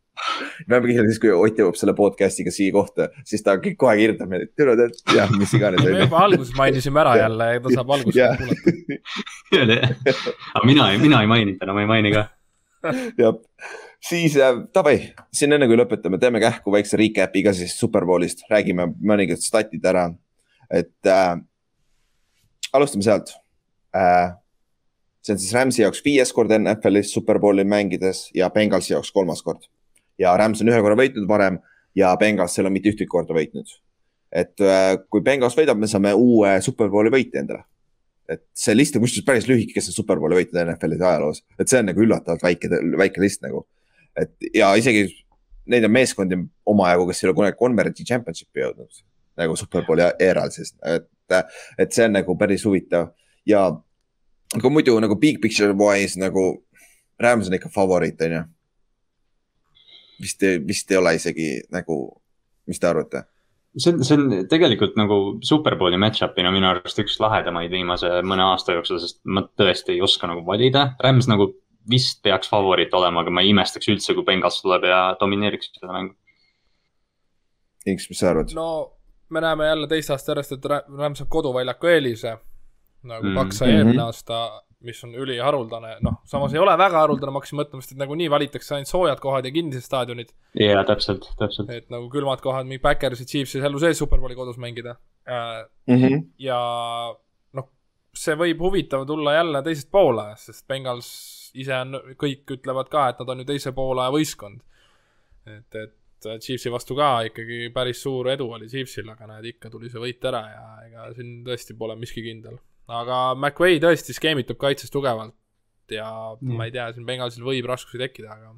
me peame kindlasti siis, kui Ott jõuab selle podcast'iga siia kohta, siis ta kõik kohe kirjutab meile, et tere, tead, jah, mis iganes. me juba alguses mainisime ära jälle ja ta saab alguses Jah. kuulata. <laughs> aga mina ei, mina ei maininud täna, ma ei maini ka. jah, siis äh, davai, siin enne kui lõpetame, teeme kähku väikse recap'i ka siis Superbowlist, räägime mõningad statid ära. et äh, alustame sealt äh,. see on siis Rams'i jaoks viies kord NFL-is Superbowli mängides ja Bengalsi jaoks kolmas kord. ja Rams on ühe korra võitnud varem ja Bengals ei ole mitte ühtegi korda võitnud. et äh, kui Bengals võidab, me saame uue Superbowli võitja endale et see list on kusjuures päris lühike, kes on Superbowli võitnud NFL-is ajaloos, et see on nagu üllatavalt väike, väike list nagu. Et ja isegi neid on meeskondi omajagu, kes ei ole kunagi Converence'i Championship'i jõudnud nagu Superbowli eeral siis, et, et see on nagu päris huvitav ja aga muidu nagu big picture wise nagu Rams on ikka favoriit, on ju. vist, vist ei ole isegi nagu, mis te arvate? see on, see on tegelikult nagu Superbowli match-up'ina minu arust üks lahedamaid viimase mõne aasta jooksul, sest ma tõesti ei oska nagu valida. Rams nagu vist peaks favoriit olema, aga ma ei imestaks üldse, kui Bengals tuleb ja domineeriks seda mängu. Inks, mis sa arvad? no me näeme jälle teist aastat järjest, et Ra- Rams saab koduväljaku eelise. nagu Mm. Paks sai Mhm. eelmine aasta, mis on üliharuldane, noh, samas ei ole väga haruldane, ma hakkasin mõtlema, sest et nagunii valitakse ainult soojad kohad ja kinnised staadionid. jaa, täpselt, täpselt. et nagu külmad kohad, mingi Backers ja Chiefs elu sees Superbowli kodus mängida. Mhm. ja noh, see võib huvitav tulla jälle teisest poole, sest Bengals ise on, kõik ütlevad ka, et nad on ju teise poole võistkond. et, et Chiefsi vastu ka ikkagi päris suur edu oli Chiefsil, aga näed, ikka tuli see võit ära ja ega siin tõesti pole miski kindel. aga McVay tõesti skeemitab kaitses tugevalt ja mm. ma ei tea, siin Bengalsil võib raskusi tekkida, aga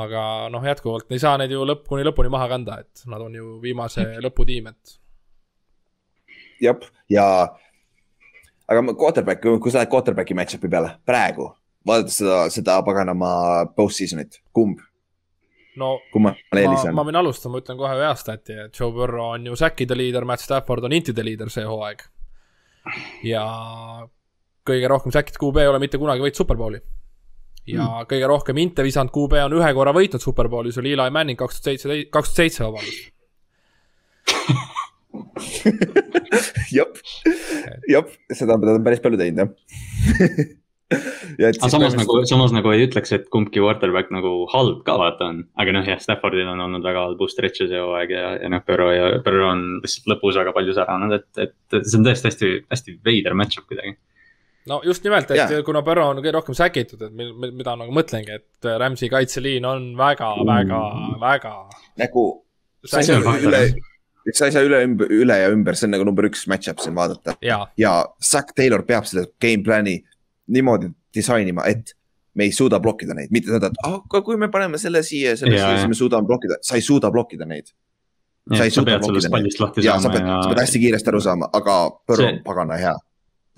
aga noh, jätkuvalt ei saa neid ju lõpp, kuni lõpuni maha kanda, et nad on ju viimase <laughs> lõputiim, et jah, ja aga ma- quarterback, kui sa lähed quarterback'i match-up'i peale praegu, vaadates seda, seda paganama post-season'it, kumb, no kumma ma, ma on? võin alustada, ma ütlen kohe ühe stati, et Joe Burrow on ju säkkide liider, Matt Stafford on intide liider see hooaeg. ja kõige rohkem säkkid QB ei ole mitte kunagi võitnud Superbowli. ja mm. kõige rohkem inte visanud QB on ühe korra võitnud Superbowli, see oli Eli Manning kaks tuhat seitse, kaks tuhat seitse, vabandust. <laughs> jah, jah, seda on ta on päris palju teinud jah. <laughs> Ja aga samas nagu, samas nagu ei ütleks, et kumbki quarterback nagu halb ka vaata on, aga noh, jah, Staffordil on olnud väga halbu stretch'e see hooaeg ja, ja noh, Burrow ja Burrow on lihtsalt lõpus väga palju säranud, et, et see on tõesti hästi, hästi veider match-up kuidagi. no just nimelt, et yeah. kuna Burrow on kõige rohkem säkitud, et mil- mida nagu mõtlengi, et Rams'i kaitseliin on väga, väga, väga nagu on faktor, üle üle, ja ümber, see on nagu number üks match-up siin vaadata. Ja Zack Taylor peab seda game plan'i niimoodi disainima, et me ei suuda blokkida neid, mitte seda, et ah, aga kui me paneme selle siia selle siia, siis me suudame blokkida, sa ei suuda blokkida neid. Sa ei suuda sellest pallist lahti ja sa saama pead, ja sa pead hästi kiiresti aru saama, aga Põrro on pagana hea.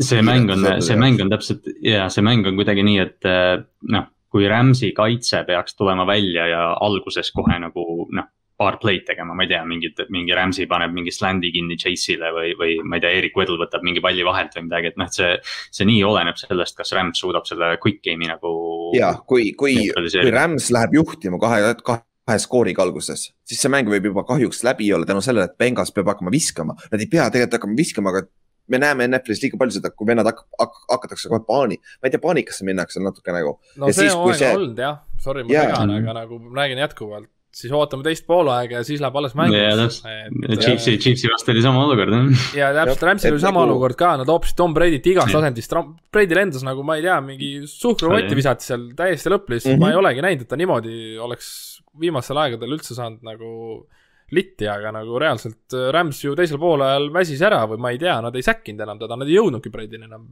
see mäng on see mäng on täpselt ja see mäng on kuidagi nii, et eh, noh, kui Rams'i kaitse peaks tulema välja ja alguses kohe nagu noh, paar play'd tegema, ma ei tea, mingit, mingi Rams'i paneb mingi slandi kinni Chase'ile või, või ma ei tea, Erik Weddle võtab mingi palli vahelt või midagi, et noh, et see. see nii oleneb sellest, kas Rams suudab selle quick game'i nagu. ja kui, kui, kui. Rams läheb juhtima kahe, kahe skooriga alguses, siis see mäng võib juba kahjuks läbi olla tänu sellele, et Bengals peab hakkama viskama. Nad ei pea tegelikult hakkama viskama, aga me näeme NFL-is liiga palju seda, kui vennad hak-, hak-, hakatakse kohe paani, ma ei tea, paanikasse minnakse natuke nagu. no Ja see siis, kui hooaeg see- on olnud jah, sorry, ma Jaa. segan, aga nagu ma räägin jätkuvalt, siis ootame teist poolaega ja siis läheb alles mänguks. ja täpselt, Chiefsi, Chiefsi vastu oli sama olukord jah. ja täpselt, Rams'il oli sama nagu... olukord ka, nad hoopisid Tom Brady't igast asendist, Brady lendas nagu ma ei tea, mingi suhkrukotti visati seal täiesti lõpp lihtsalt mm, -hmm. ma ei olegi näinud, et ta niimoodi oleks viimastel aegadel üldse saanud nagu litti, aga nagu reaalselt äh, Rams ju teisel poolajal väsis ära või ma ei tea, nad ei säkkinud enam teda, nad ei jõudnudki Brady'ni enam.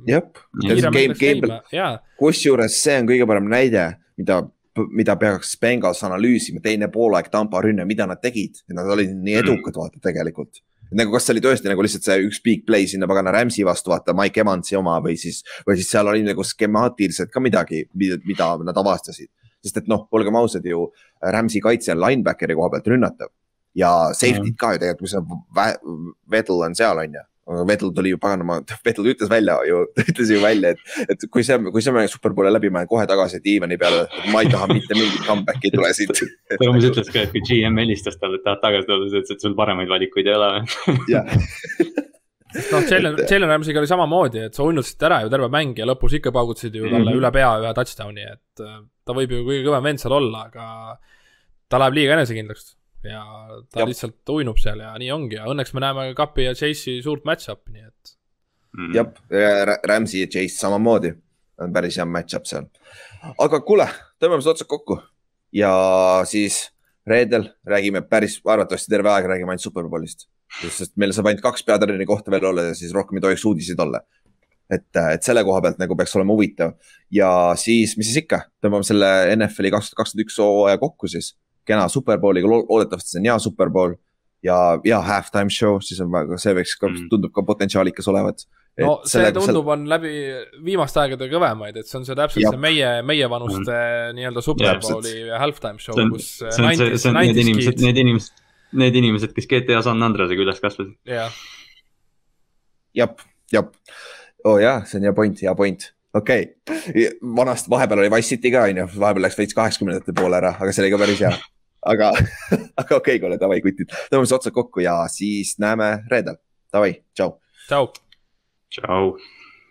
jah, kusjuures see on kõige parem näide, mida mida peaks Bengals analüüsima, teine poolaeg Tampa rünne, mida nad tegid, nad olid nii mm. edukad, vaata tegelikult. nagu kas see oli tõesti nagu lihtsalt see üks big play sinna pagana Rams'i vastu, vaata Mike Evansi oma või siis, või siis seal oli nagu skemaatiliselt ka midagi, mida nad avastasid. sest et noh, olgem ausad ju, Rams'i kaitse on linebackeri koha pealt rünnatav ja safety'd ka ju tegelikult, kui see Vettel on seal, on ju Vettel tuli ju paganama, <laughs> Vettel ütles välja ju, <laughs> ütles ju välja, et, et kui see, kui see mäng superbowli läbi, ma lähen kohe tagasi diivani peale, ma ei taha mitte mingit comeback'i ei <laughs> tule siit. ta umbes ütles ka, et kui GM helistas talle, et tahad tagasi tulla, siis ütles, et sul paremaid valikuid ei ole. jah noh, Jalen, Jalen Ramsey'ga oli samamoodi, et sa unustasid ära ju terve mäng ja lõpus ikka paugutasid ju talle mm -hmm. üle pea ühe touchdown'i, et äh, ta võib ju kõige kõvem vend seal olla, aga ta läheb liiga enesekindlaks ja ta ja. lihtsalt uinub seal ja nii ongi ja õnneks me näeme Kapi ja Chase'i suurt match-up'i, nii et mm.. jah, Rams'i ja Chase samamoodi, on päris hea match-up seal. aga kuule, tõmbame siis otsad kokku ja siis reedel räägime päris, arvatavasti terve aeg räägime ainult Superbowlist. sest meil saab ainult kaks peatreeneri kohta veel olla ja siis rohkem ei tohiks uudiseid olla. et, et selle koha pealt nagu peaks olema huvitav ja siis, mis siis ikka, tõmbame selle NFL-i kaks tuhat kakskümmend üks hooaja kokku siis kena superbowliga, loodetavasti see on hea superbowl ja, ja halftime show, siis on väga, see võiks ka mm., tundub ka potentsiaalikas olevat. no see sellega, tundub, on läbi viimaste aegade kõvemaid, et see on see täpselt Jab. see meie, meievanuste mm. nii-öelda superbowli halftime show, kus. see on see, see on need inimesed, need inimesed, need inimesed, kes GTA San Andreasega üles kasvasid. jah. jep, jep, oo oh, jaa, see on hea point, hea point okei okay., vanast, vahepeal oli Wise City ka, on ju, vahepeal läks veits kaheksakümnendate poole ära, aga see oli ka päris hea aga, <laughs> aga okei okay,, kuule, davai, kutid, tõmbame siis otsad kokku ja siis näeme reedel. Davai, tšau. tšau. tšau.